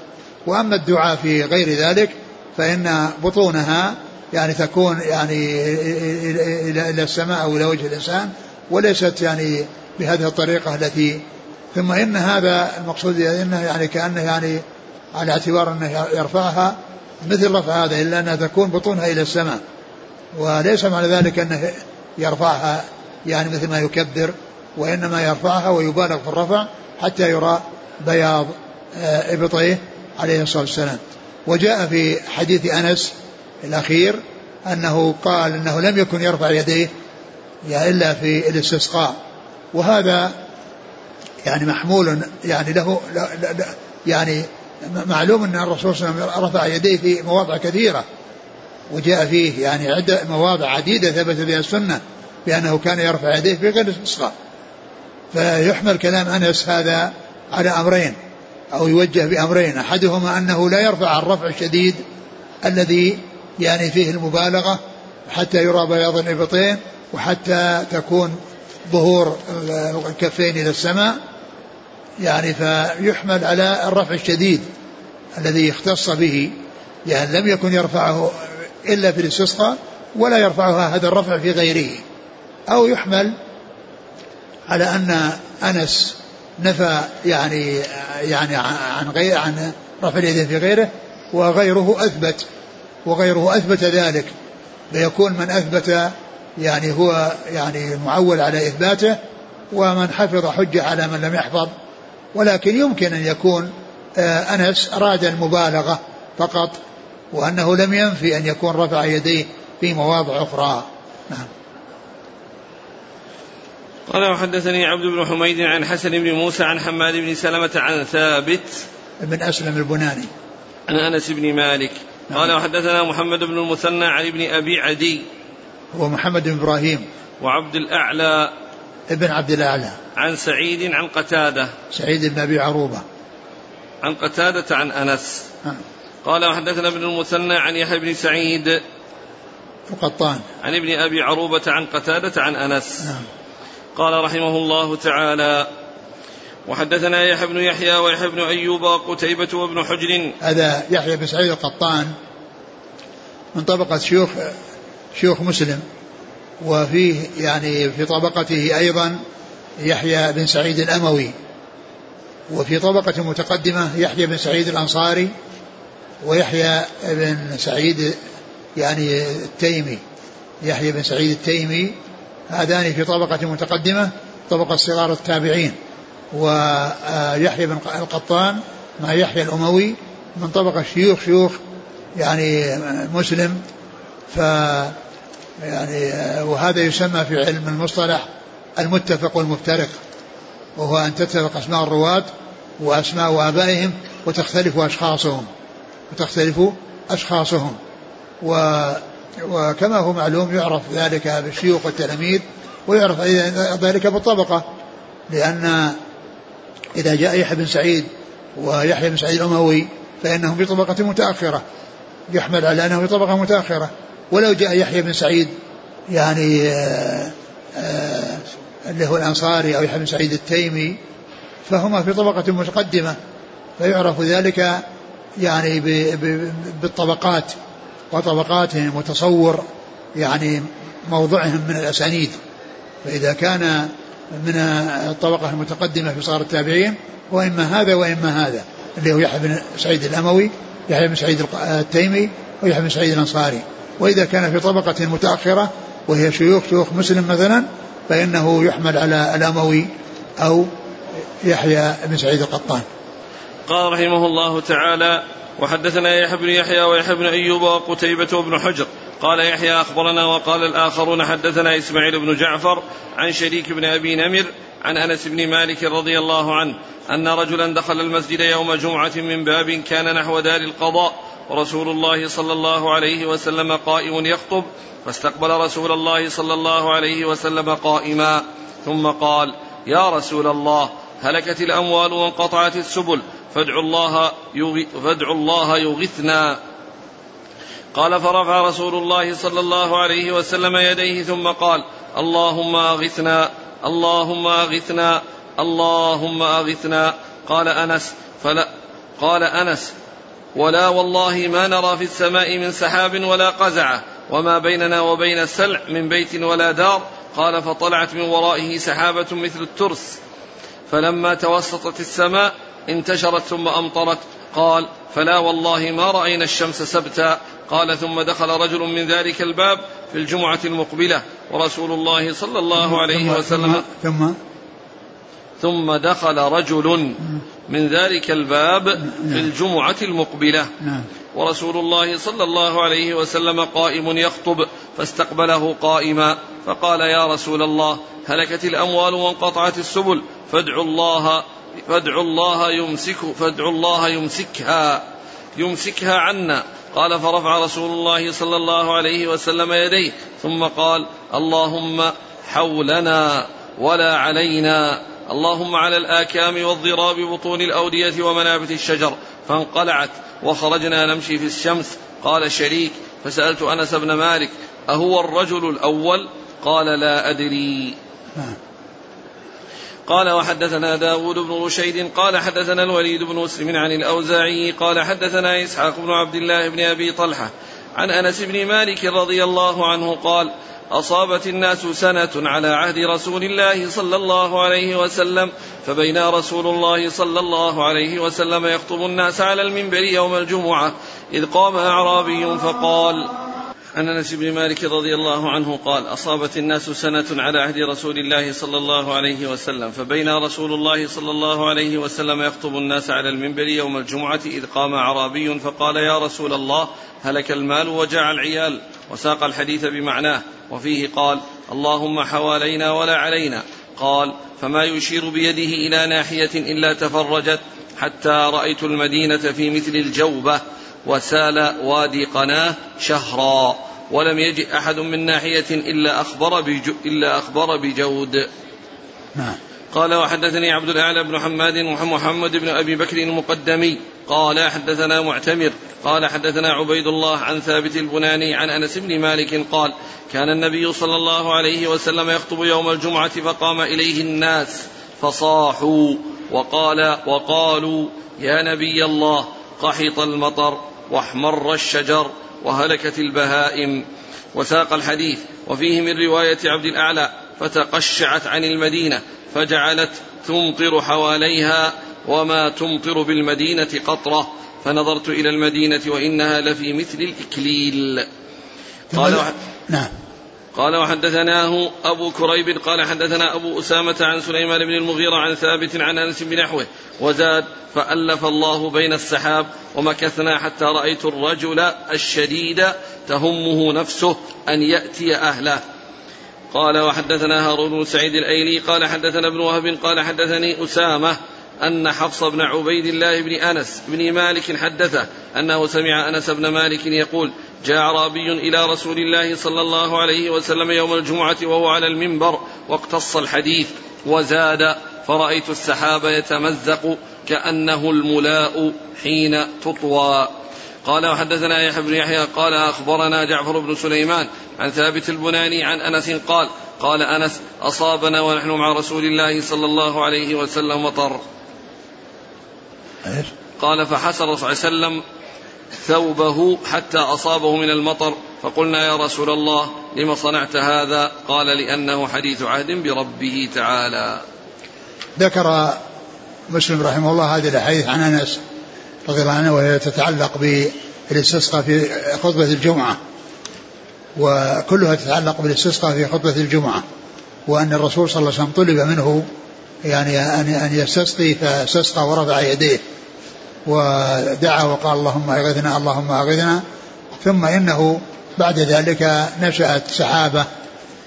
وأما الدعاء في غير ذلك فإن بطونها يعني تكون يعني إلى السماء أو إلى وجه الإنسان وليست يعني بهذه الطريقة التي ثم إن هذا المقصود إنه يعني كأنه يعني على اعتبار أنه يرفعها مثل رفع هذا إلا أنها تكون بطونها إلى السماء. وليس معنى ذلك أنه يرفعها يعني مثل ما يكبر. وإنما يرفعها ويبالغ في الرفع حتى يرى بياض آه، إبطيه عليه الصلاة والسلام. وجاء في حديث أنس الأخير أنه قال أنه لم يكن يرفع يديه إلا في الاستسقاء. وهذا يعني محمول يعني له يعني معلوم أن الرسول صلى الله عليه وسلم رفع يديه في مواضع كثيرة. وجاء فيه يعني عدة مواضع عديدة ثبت بها السنة بأنه كان يرفع يديه في غير الاستسقاء. فيحمل كلام أنس هذا على أمرين أو يوجه بأمرين. أحدهما أنه لا يرفع الرفع الشديد الذي يعني فيه المبالغة حتى يرى بياض الإبطين وحتى تكون ظهور الكفين إلى السماء. يعني فيحمل على الرفع الشديد الذي اختص به. يعني لم يكن يرفعه إلا في الاستسقاء ولا يرفعها هذا الرفع في غيره. أو يحمل على أن أنس نفى يعني يعني عن غير عن رفع اليدين في غيره وغيره أثبت وغيره أثبت ذلك. فيكون من أثبت يعني هو يعني معول على إثباته ومن حفظ حجة على من لم يحفظ. ولكن يمكن أن يكون آه، أنس أراد المبالغة فقط وأنه لم ينفي أن يكون رفع يديه في مواضع أخرى. نعم. قال وحدثني عبد بن حميد عن حسن بن موسى عن حماد بن سلمة عن ثابت بن أسلم البناني. عن أنس بن مالك. نعم. قال وحدثنا محمد بن المثنى عن ابن أبي عدي. هو محمد بن إبراهيم. وعبد الأعلى. ابن عبد الأعلى. عن سعيد عن قتادة. سعيد بن أبي عروبة. عن قتادة عن أنس. نعم. قال وحدثنا ابن المثنى عن يحيى بن سعيد. وقطان عن ابن أبي عروبة عن قتادة عن أنس. نعم. قال رحمه الله تعالى وحدثنا يحيى بن يحيى ويحيى بن أيوب وقتيبة وابن حجر. هذا يحيى بن سعيد القطان من طبقة شيوخ شيوخ مسلم وفيه يعني في طبقته أيضا يحيى بن سعيد الأموي وفي طبقة متقدمة يحيى بن سعيد الأنصاري ويحيى بن سعيد يعني التيمي يحيى بن سعيد التيمي هذان في طبقة متقدمة طبقة صغار التابعين ويحيى بن القطان مع يحيى الأموي من طبقة شيوخ شيوخ يعني مسلم ف يعني وهذا يسمى في علم المصطلح المتفق والمفترق وهو أن تتفق أسماء الرواة وأسماء آبائهم وتختلف أشخاصهم وتختلف أشخاصهم و وكما هو معلوم يعرف ذلك بالشيوخ والتلاميذ ويعرف ذلك بالطبقة لأن إذا جاء يحيى بن سعيد ويحيى بن سعيد الأموي فإنهم في طبقة متأخرة يحمل على أنه في طبقة متأخرة. ولو جاء يحيى بن سعيد يعني آآ آآ اللي هو الأنصاري أو يحيى بن سعيد التيمي فهما في طبقة متقدمة فيعرف ذلك يعني بالطبقات. وطبقاتهم وتصور يعني موضعهم من الأسانيد. فإذا كان من الطبقة المتقدمة في صار التابعين وإما هذا وإما هذا اللي هو يحيى بن سعيد الأموي يحيى بن سعيد التيمي ويحيى بن سعيد الأنصاري. وإذا كان في طبقة متأخرة وهي شيوخ شيوخ مسلم مثلا فإنه يحمل على الأموي أو يحيى بن سعيد القطان. قال رحمه الله تعالى وحدثنا يحيى بن يحيى ويحيى بن أيوب وقتيبة وابن حجر. قال يحيى أخبرنا وقال الآخرون حدثنا إسماعيل بن جعفر عن شريك بن أبي نمر عن أنس بن مالك رضي الله عنه أن رجلا دخل المسجد يوم جمعة من باب كان نحو دار القضاء. ورسول الله صلى الله عليه وسلم قائم يخطب. فاستقبل رسول الله صلى الله عليه وسلم قائما. ثم قال يا رسول الله هلكت الأموال وانقطعت السبل. فادعوا الله فادعوا الله يغثنا. قال فرفع رسول الله صلى الله عليه وسلم يديه ثم قال اللهم أغثنا اللهم أغثنا اللهم أغثنا. قال أنس فلا قال أنس ولا والله ما نرى في السماء من سحاب ولا قزعة وما بيننا وبين السلع من بيت ولا دار. قال فطلعت من ورائه سحابة مثل الترس. فلما توسطت السماء انتشرت ثم أمطرت. قال فلا والله ما رأينا الشمس سبتا. قال ثم دخل رجل من ذلك الباب في الجمعة المقبلة. ورسول الله صلى الله عليه وسلم ثم ثم؟ دخل رجل من ذلك الباب في الجمعة المقبلة. ورسول الله صلى الله عليه وسلم قائم يخطب فاستقبله قائما فقال يا رسول الله هلكت الأموال وانقطعت السبل فادعوا الله فادعوا الله يمسك فادعوا الله يمسكها يمسكها عنا. قال فرفع رسول الله صلى الله عليه وسلم يديه ثم قال اللهم حولنا ولا علينا. اللهم على الآكام والضراب بطون الأودية ومنابت الشجر. فانقلعت وخرجنا نمشي في الشمس. قال شريك فسألت أنس بن مالك أهو الرجل الأول؟ قال لا أدري. قال وحدثنا داود بن رشيد قال حدثنا الوليد بن مسلم عن الأوزاعي قال حدثنا إسحاق بن عبد الله بن أبي طلحة عن أنس بن مالك رضي الله عنه قال أصابت الناس سنة على عهد رسول الله صلى الله عليه وسلم فبين رسول الله صلى الله عليه وسلم يخطب الناس على المنبر يوم الجمعة إذ قام أعرابي فقال عن انس بن مالك رضي الله عنه قال أصابت الناس سنة على عهد رسول الله صلى الله عليه وسلم فبين رسول الله صلى الله عليه وسلم يخطب الناس على المنبر يوم الجمعة إذ قام أعرابي فقال يا رسول الله هلك المال وجاع العيال وساق الحديث بمعناه وفيه قال اللهم حوالينا ولا علينا قال فما يشير بيده إلى ناحية إلا تفرجت حتى رأيت المدينة في مثل الجوبة وسال وادي قناه شهرا ولم يجئ أحد من ناحية إلا أخبر إلا أخبر بجود. نعم. قال وحدثني عبد الأعلى بن حماد محمد بن أبي بكر المقدمي. قال حدثنا معتمر. قال حدثنا عبيد الله عن ثابت البناني عن أنس بن مالك قال كان النبي صلى الله عليه وسلم يخطب يوم الجمعة فقام إليه الناس فصاحوا وقال وقالوا يا نبي الله قحط المطر واحمر الشجر وهلكت البهائم وساق الحديث وفيه من رواية عبد الأعلى فتقشعت عن المدينة فجعلت تمطر حواليها وما تمطر بالمدينة قطرة. فنظرت إلى المدينة وإنها لفي مثل الإكليل. قال نعم. قال وحدثناه أبو كريب قال حدثنا أبو أسامة عن سليمان بن المغيرة عن ثابت عن أنس بنحوه وزاد فألف الله بين السحاب ومكثنا حتى رأيت الرجل الشديد تهمه نفسه أن يأتي أهله. قال وحدثنا هارون بن سعيد الأيلي قال حدثنا ابن وهب قال حدثني أسامة أن حفص بن عبيد الله بن أنس بن مالك حدثه أنه سمع أنس بن مالك يقول جاء أعرابي إلى رسول الله صلى الله عليه وسلم يوم الجمعة وهو على المنبر واقتص الحديث وزاد فرأيت السحاب يتمزق كأنه الملاء حين تطوى. قال وحدثنا يحيى بن يحيى قال أخبرنا جعفر بن سليمان عن ثابت البناني عن أنس قال قال أنس أصابنا ونحن مع رسول الله صلى الله عليه وسلم مطر قال فحسر صلى الله عليه وسلم ثوبه حتى أصابه من المطر فقلنا يا رسول الله لم صنعت هذا؟ قال لأنه حديث عهد بربه تعالى. ذكر مسلم رحمه الله هذه الأحاديث عن أنس رضي الله عنه وهي تتعلق بالاستسقاء في خطبة الجمعة. وكلها تتعلق بالاستسقاء في خطبة الجمعة. وأن الرسول صلى الله عليه وسلم طلب منه يعني أن أن يستسقي فاستسقى ورفع يديه. ودعا وقال اللهم أغثنا اللهم أغثنا. ثم إنه بعد ذلك نشأت سحابة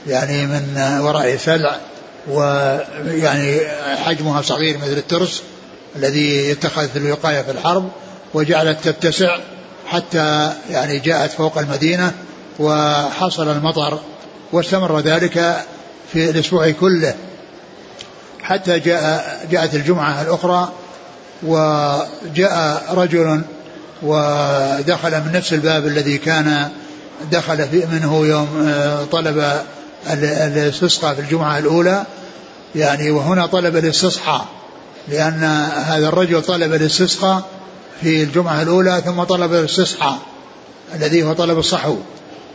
يعني من وراء سلع ويعني حجمها صغير مثل الترس الذي يتخذ في الوقاية في الحرب وجعلت تتسع حتى يعني جاءت فوق المدينة وحصل المطر واستمر ذلك في الأسبوع كله. حتى جاء جاءت الجمعة الأخرى وجاء رجل ودخل من نفس الباب الذي كان دخل منه يوم آه، طلب الاستسقاء في الجمعة الأولى. يعني وهنا طلب الاستصحاء لأن هذا الرجل طلب الاستسقاء في الجمعة الأولى ثم طلب الاستصحاء الذي هو طلب الصحو.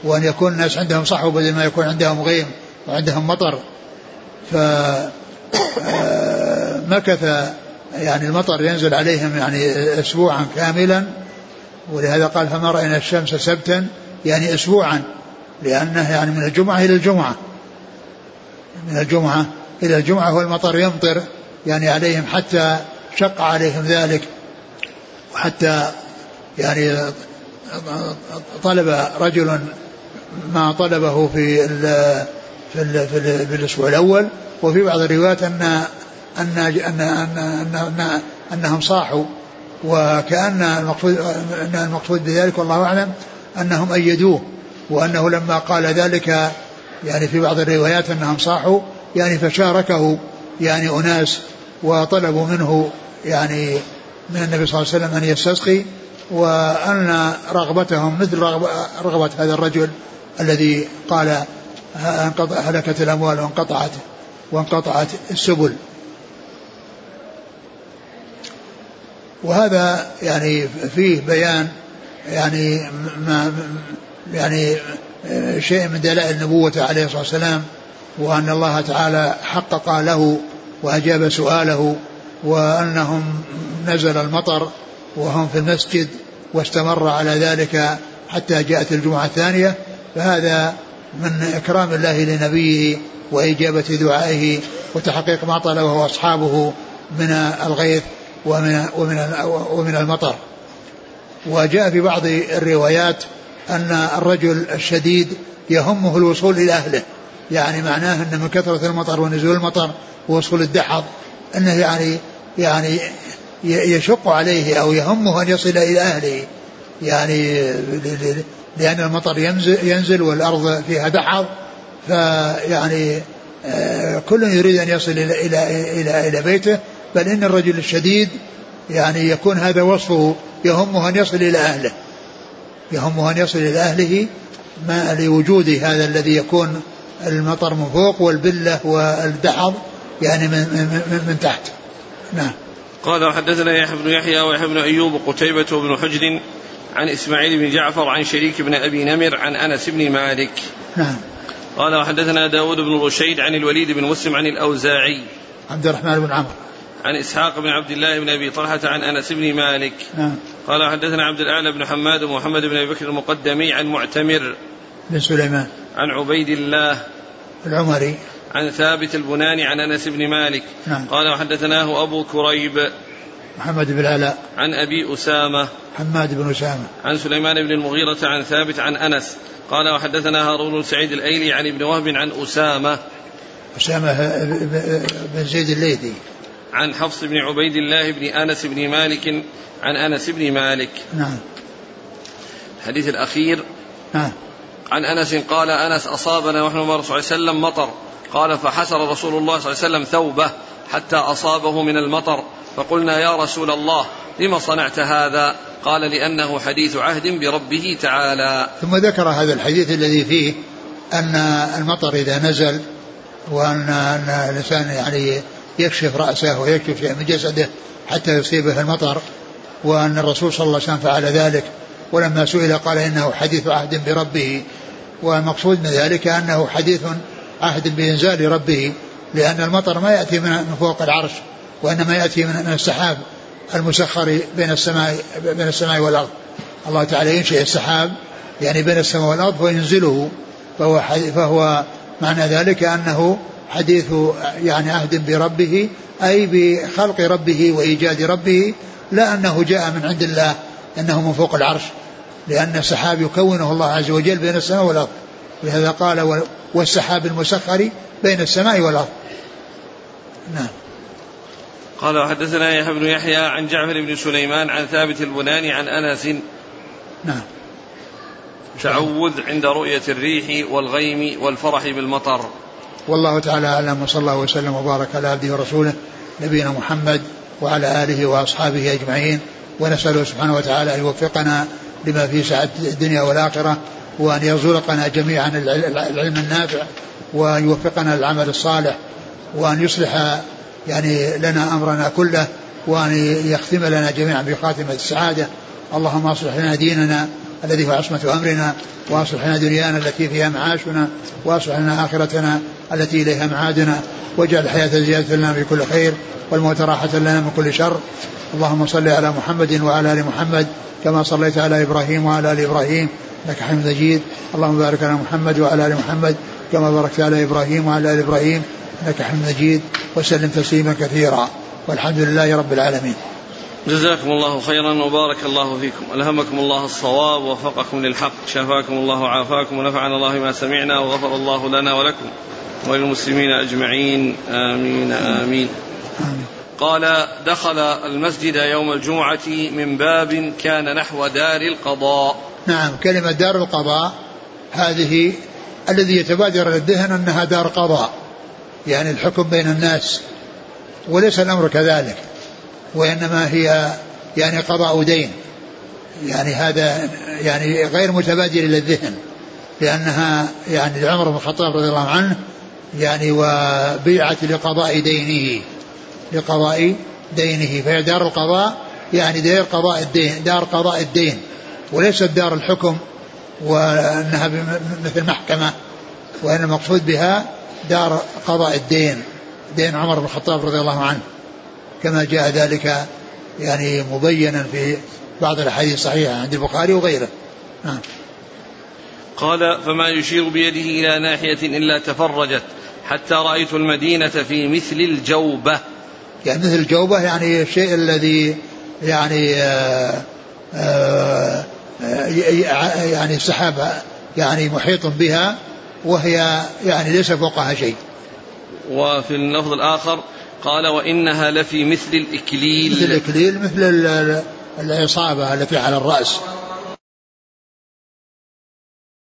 وأن يكون الناس عندهم صحو بدل ما يكون عندهم غيم وعندهم مطر. ف آه، يعني المطر ينزل عليهم يعني اسبوعا كاملا ولهذا قال فما رأينا الشمس سبتا يعني اسبوعا لأنه يعني من الجمعة إلى الجمعة. من الجمعة إلى الجمعة والمطر يمطر يعني عليهم حتى شق عليهم ذلك وحتى يعني طلب رجل ما طلبه في في, في, في الأسبوع الأول. وفي بعض الروايات أن أن أن أن أن أنهم صاحوا وكأن المقصود أن المقصود بذلك والله أعلم أنهم أيدوه وأنه لما قال ذلك يعني في بعض الروايات أنهم صاحوا يعني فشاركه يعني أناس وطلبوا منه يعني من النبي صلى الله عليه وسلم أن يستسقي وأن رغبتهم مثل رغبة هذا الرجل الذي قال هلكت الأموال وانقطعت وانقطعت السبل. وهذا يعني فيه بيان يعني ما يعني شيء من دلائل النبوة عليه الصلاة والسلام وأن الله تعالى حقق له وأجاب سؤاله وأنهم نزل المطر وهم في المسجد واستمر على ذلك حتى جاءت الجمعة الثانية. فهذا من إكرام الله لنبيه وإجابة دعائه وتحقيق ما طلبه أصحابه من الغيث. ومن ومن ومن المطر. وجاء في بعض الروايات أن الرجل الشديد يهمه الوصول إلى أهله. يعني معناه أن من كثرة المطر ونزول المطر ووصول الدحض أنه يعني يعني يشق عليه أو يهمه أن يصل إلى أهله. يعني لأن المطر ينزل, ينزل والأرض فيها دحض فيعني آه، كل يريد أن يصل إلى إلى إلى, إلى بيته. بل إن الرجل الشديد يعني يكون هذا وصفه يهمه أن يصل إلى أهله. يهمه أن يصل إلى أهله ما لوجود هذا الذي يكون المطر من فوق والبلة والدحض يعني من, من, من تحت. نعم. قال وحدثنا يحيى بن يحيى ويحيى بن أيوب وقتيبة بن حجر عن إسماعيل بن جعفر عن شريك بن أبي نمر عن أنس بن مالك. نعم. قال وحدثنا داود بن رشيد عن الوليد بن مسلم عن الأوزاعي. عبد الرحمن بن عمرو. عن إسحاق بن عبد الله بن أبي طلحة عن أنس بن مالك. نعم قال حدثنا عبد الأعلى بن حماد ومحمد بن أبي بكر المقدمي عن معتمر بن سليمان. عن عبيد الله العمري. عن ثابت البناني عن أنس بن مالك. نعم. قال وحدثناه أبو كريب محمد بن العلاء. عن أبي أسامة. حماد بن أسامة. عن سليمان بن المغيرة عن ثابت عن أنس. قال وحدثنا هارون بن سعيد الأيلي عن ابن وهب عن أسامة. أسامة بن زيد الليثي. عن حفص بن عبيد الله بن أنس بن مالك عن أنس بن مالك. نعم. الحديث الأخير. نعم. عن أنس قال أنس أصابنا ونحن الله صلى الله عليه وسلم مطر. قال فحسر رسول الله صلى الله عليه وسلم ثوبه حتى أصابه من المطر. فقلنا يا رسول الله لم صنعت هذا؟ قال لأنه حديث عهد بربه تعالى. ثم ذكر هذا الحديث الذي فيه أن المطر إذا نزل وأن الإنسان يعني يكشف رأسه ويكشف شيء من جسده حتى يصيبه المطر وأن الرسول صلى الله عليه وسلم فعل ذلك. ولما سئل قال إنه حديث عهد بربه والمقصود من ذلك أنه حديث عهد بإنزال ربه لأن المطر ما يأتي من فوق العرش وإنما يأتي من السحاب المسخر بين السماء بين السماء والأرض. الله تعالى ينشئ السحاب يعني بين السماء والأرض وينزله. فهو فهو معنى ذلك أنه حديث يعني عهد بربه أي بخلق ربه وإيجاد ربه لا أنه جاء من عند الله أنه من فوق العرش لأن السحاب يكونه الله عز وجل بين السماء والأرض. لهذا قال والسحاب المسخر بين السماء والأرض. نعم. قال حدثنا يحيى بن يحيى عن جعفر بن سليمان عن ثابت البناني عن أنس. نعم. تعوذ عند رؤية الريح والغيم والفرح بالمطر. والله تعالى أعلم وصلى الله وسلم وبارك على عبده ورسوله نبينا محمد وعلى آله وأصحابه أجمعين. ونسأله سبحانه وتعالى أن يوفقنا لما فيه سعادة الدنيا والآخرة وأن يرزقنا جميعا العلم النافع وأن يوفقنا للعمل الصالح وأن يصلح يعني لنا أمرنا كله وأن يختم لنا جميعا بخاتمة السعادة. اللهم أصلح لنا ديننا الذي هو عصمة أمرنا وأصلح لنا دنيانا التي فيها معاشنا وأصلح لنا آخرتنا التي إليها معادنا واجعل الحياة زيادة لنا في كل خير والموت راحة لنا من كل شر. اللهم صل على محمد وعلى آل محمد كما صليت على إبراهيم وعلى آل إبراهيم إنك حميد مجيد. اللهم بارك على محمد وعلى آل محمد كما باركت على إبراهيم وعلى آل إبراهيم إنك حميد مجيد. وسلم تسليما كثيرا والحمد لله رب العالمين. جزاكم الله خيرا وبارك الله فيكم. ألهمكم الله الصواب ووفقكم للحق. شفاكم الله وعافاكم ونفعنا الله ما سمعنا وغفر الله لنا ولكم وللمسلمين أجمعين. آمين آمين. قال دخل المسجد يوم الجمعة من باب كان نحو دار القضاء. نعم كلمة دار القضاء. هذه الذي يتبادر للذهن أنها دار قضاء يعني الحكم بين الناس وليس الأمر كذلك. وإنما هي يعني قضاء دين. يعني هذا يعني غير متبادر إلى الذهن لأنها يعني لعمر بن الخطاب رضي الله عنه يعني وبيعت لقضاء دينه لقضاء دينه. فهي دار القضاء يعني دار قضاء الدين دار قضاء الدين وليست دار الحكم وأنها مثل محكمة وان المقصود بها دار قضاء الدين دين عمر بن الخطاب رضي الله عنه. كما جاء ذلك يعني مبينا في بعض الأحاديث الصحيحة عند البخاري وغيره. نعم. قال فما يشير بيده إلى ناحية إلا تفرجت حتى رأيت المدينة في مثل الجوبة. يعني مثل الجوبة يعني الشيء الذي يعني آآ آه، آآ آه، يعني السحابة يعني محيط بها وهي يعني ليس فوقها شيء. وفي اللفظ الآخر قال وإنها لفي مثل الإكليل. مثل الإكليل مثل العصابة التي على الرأس.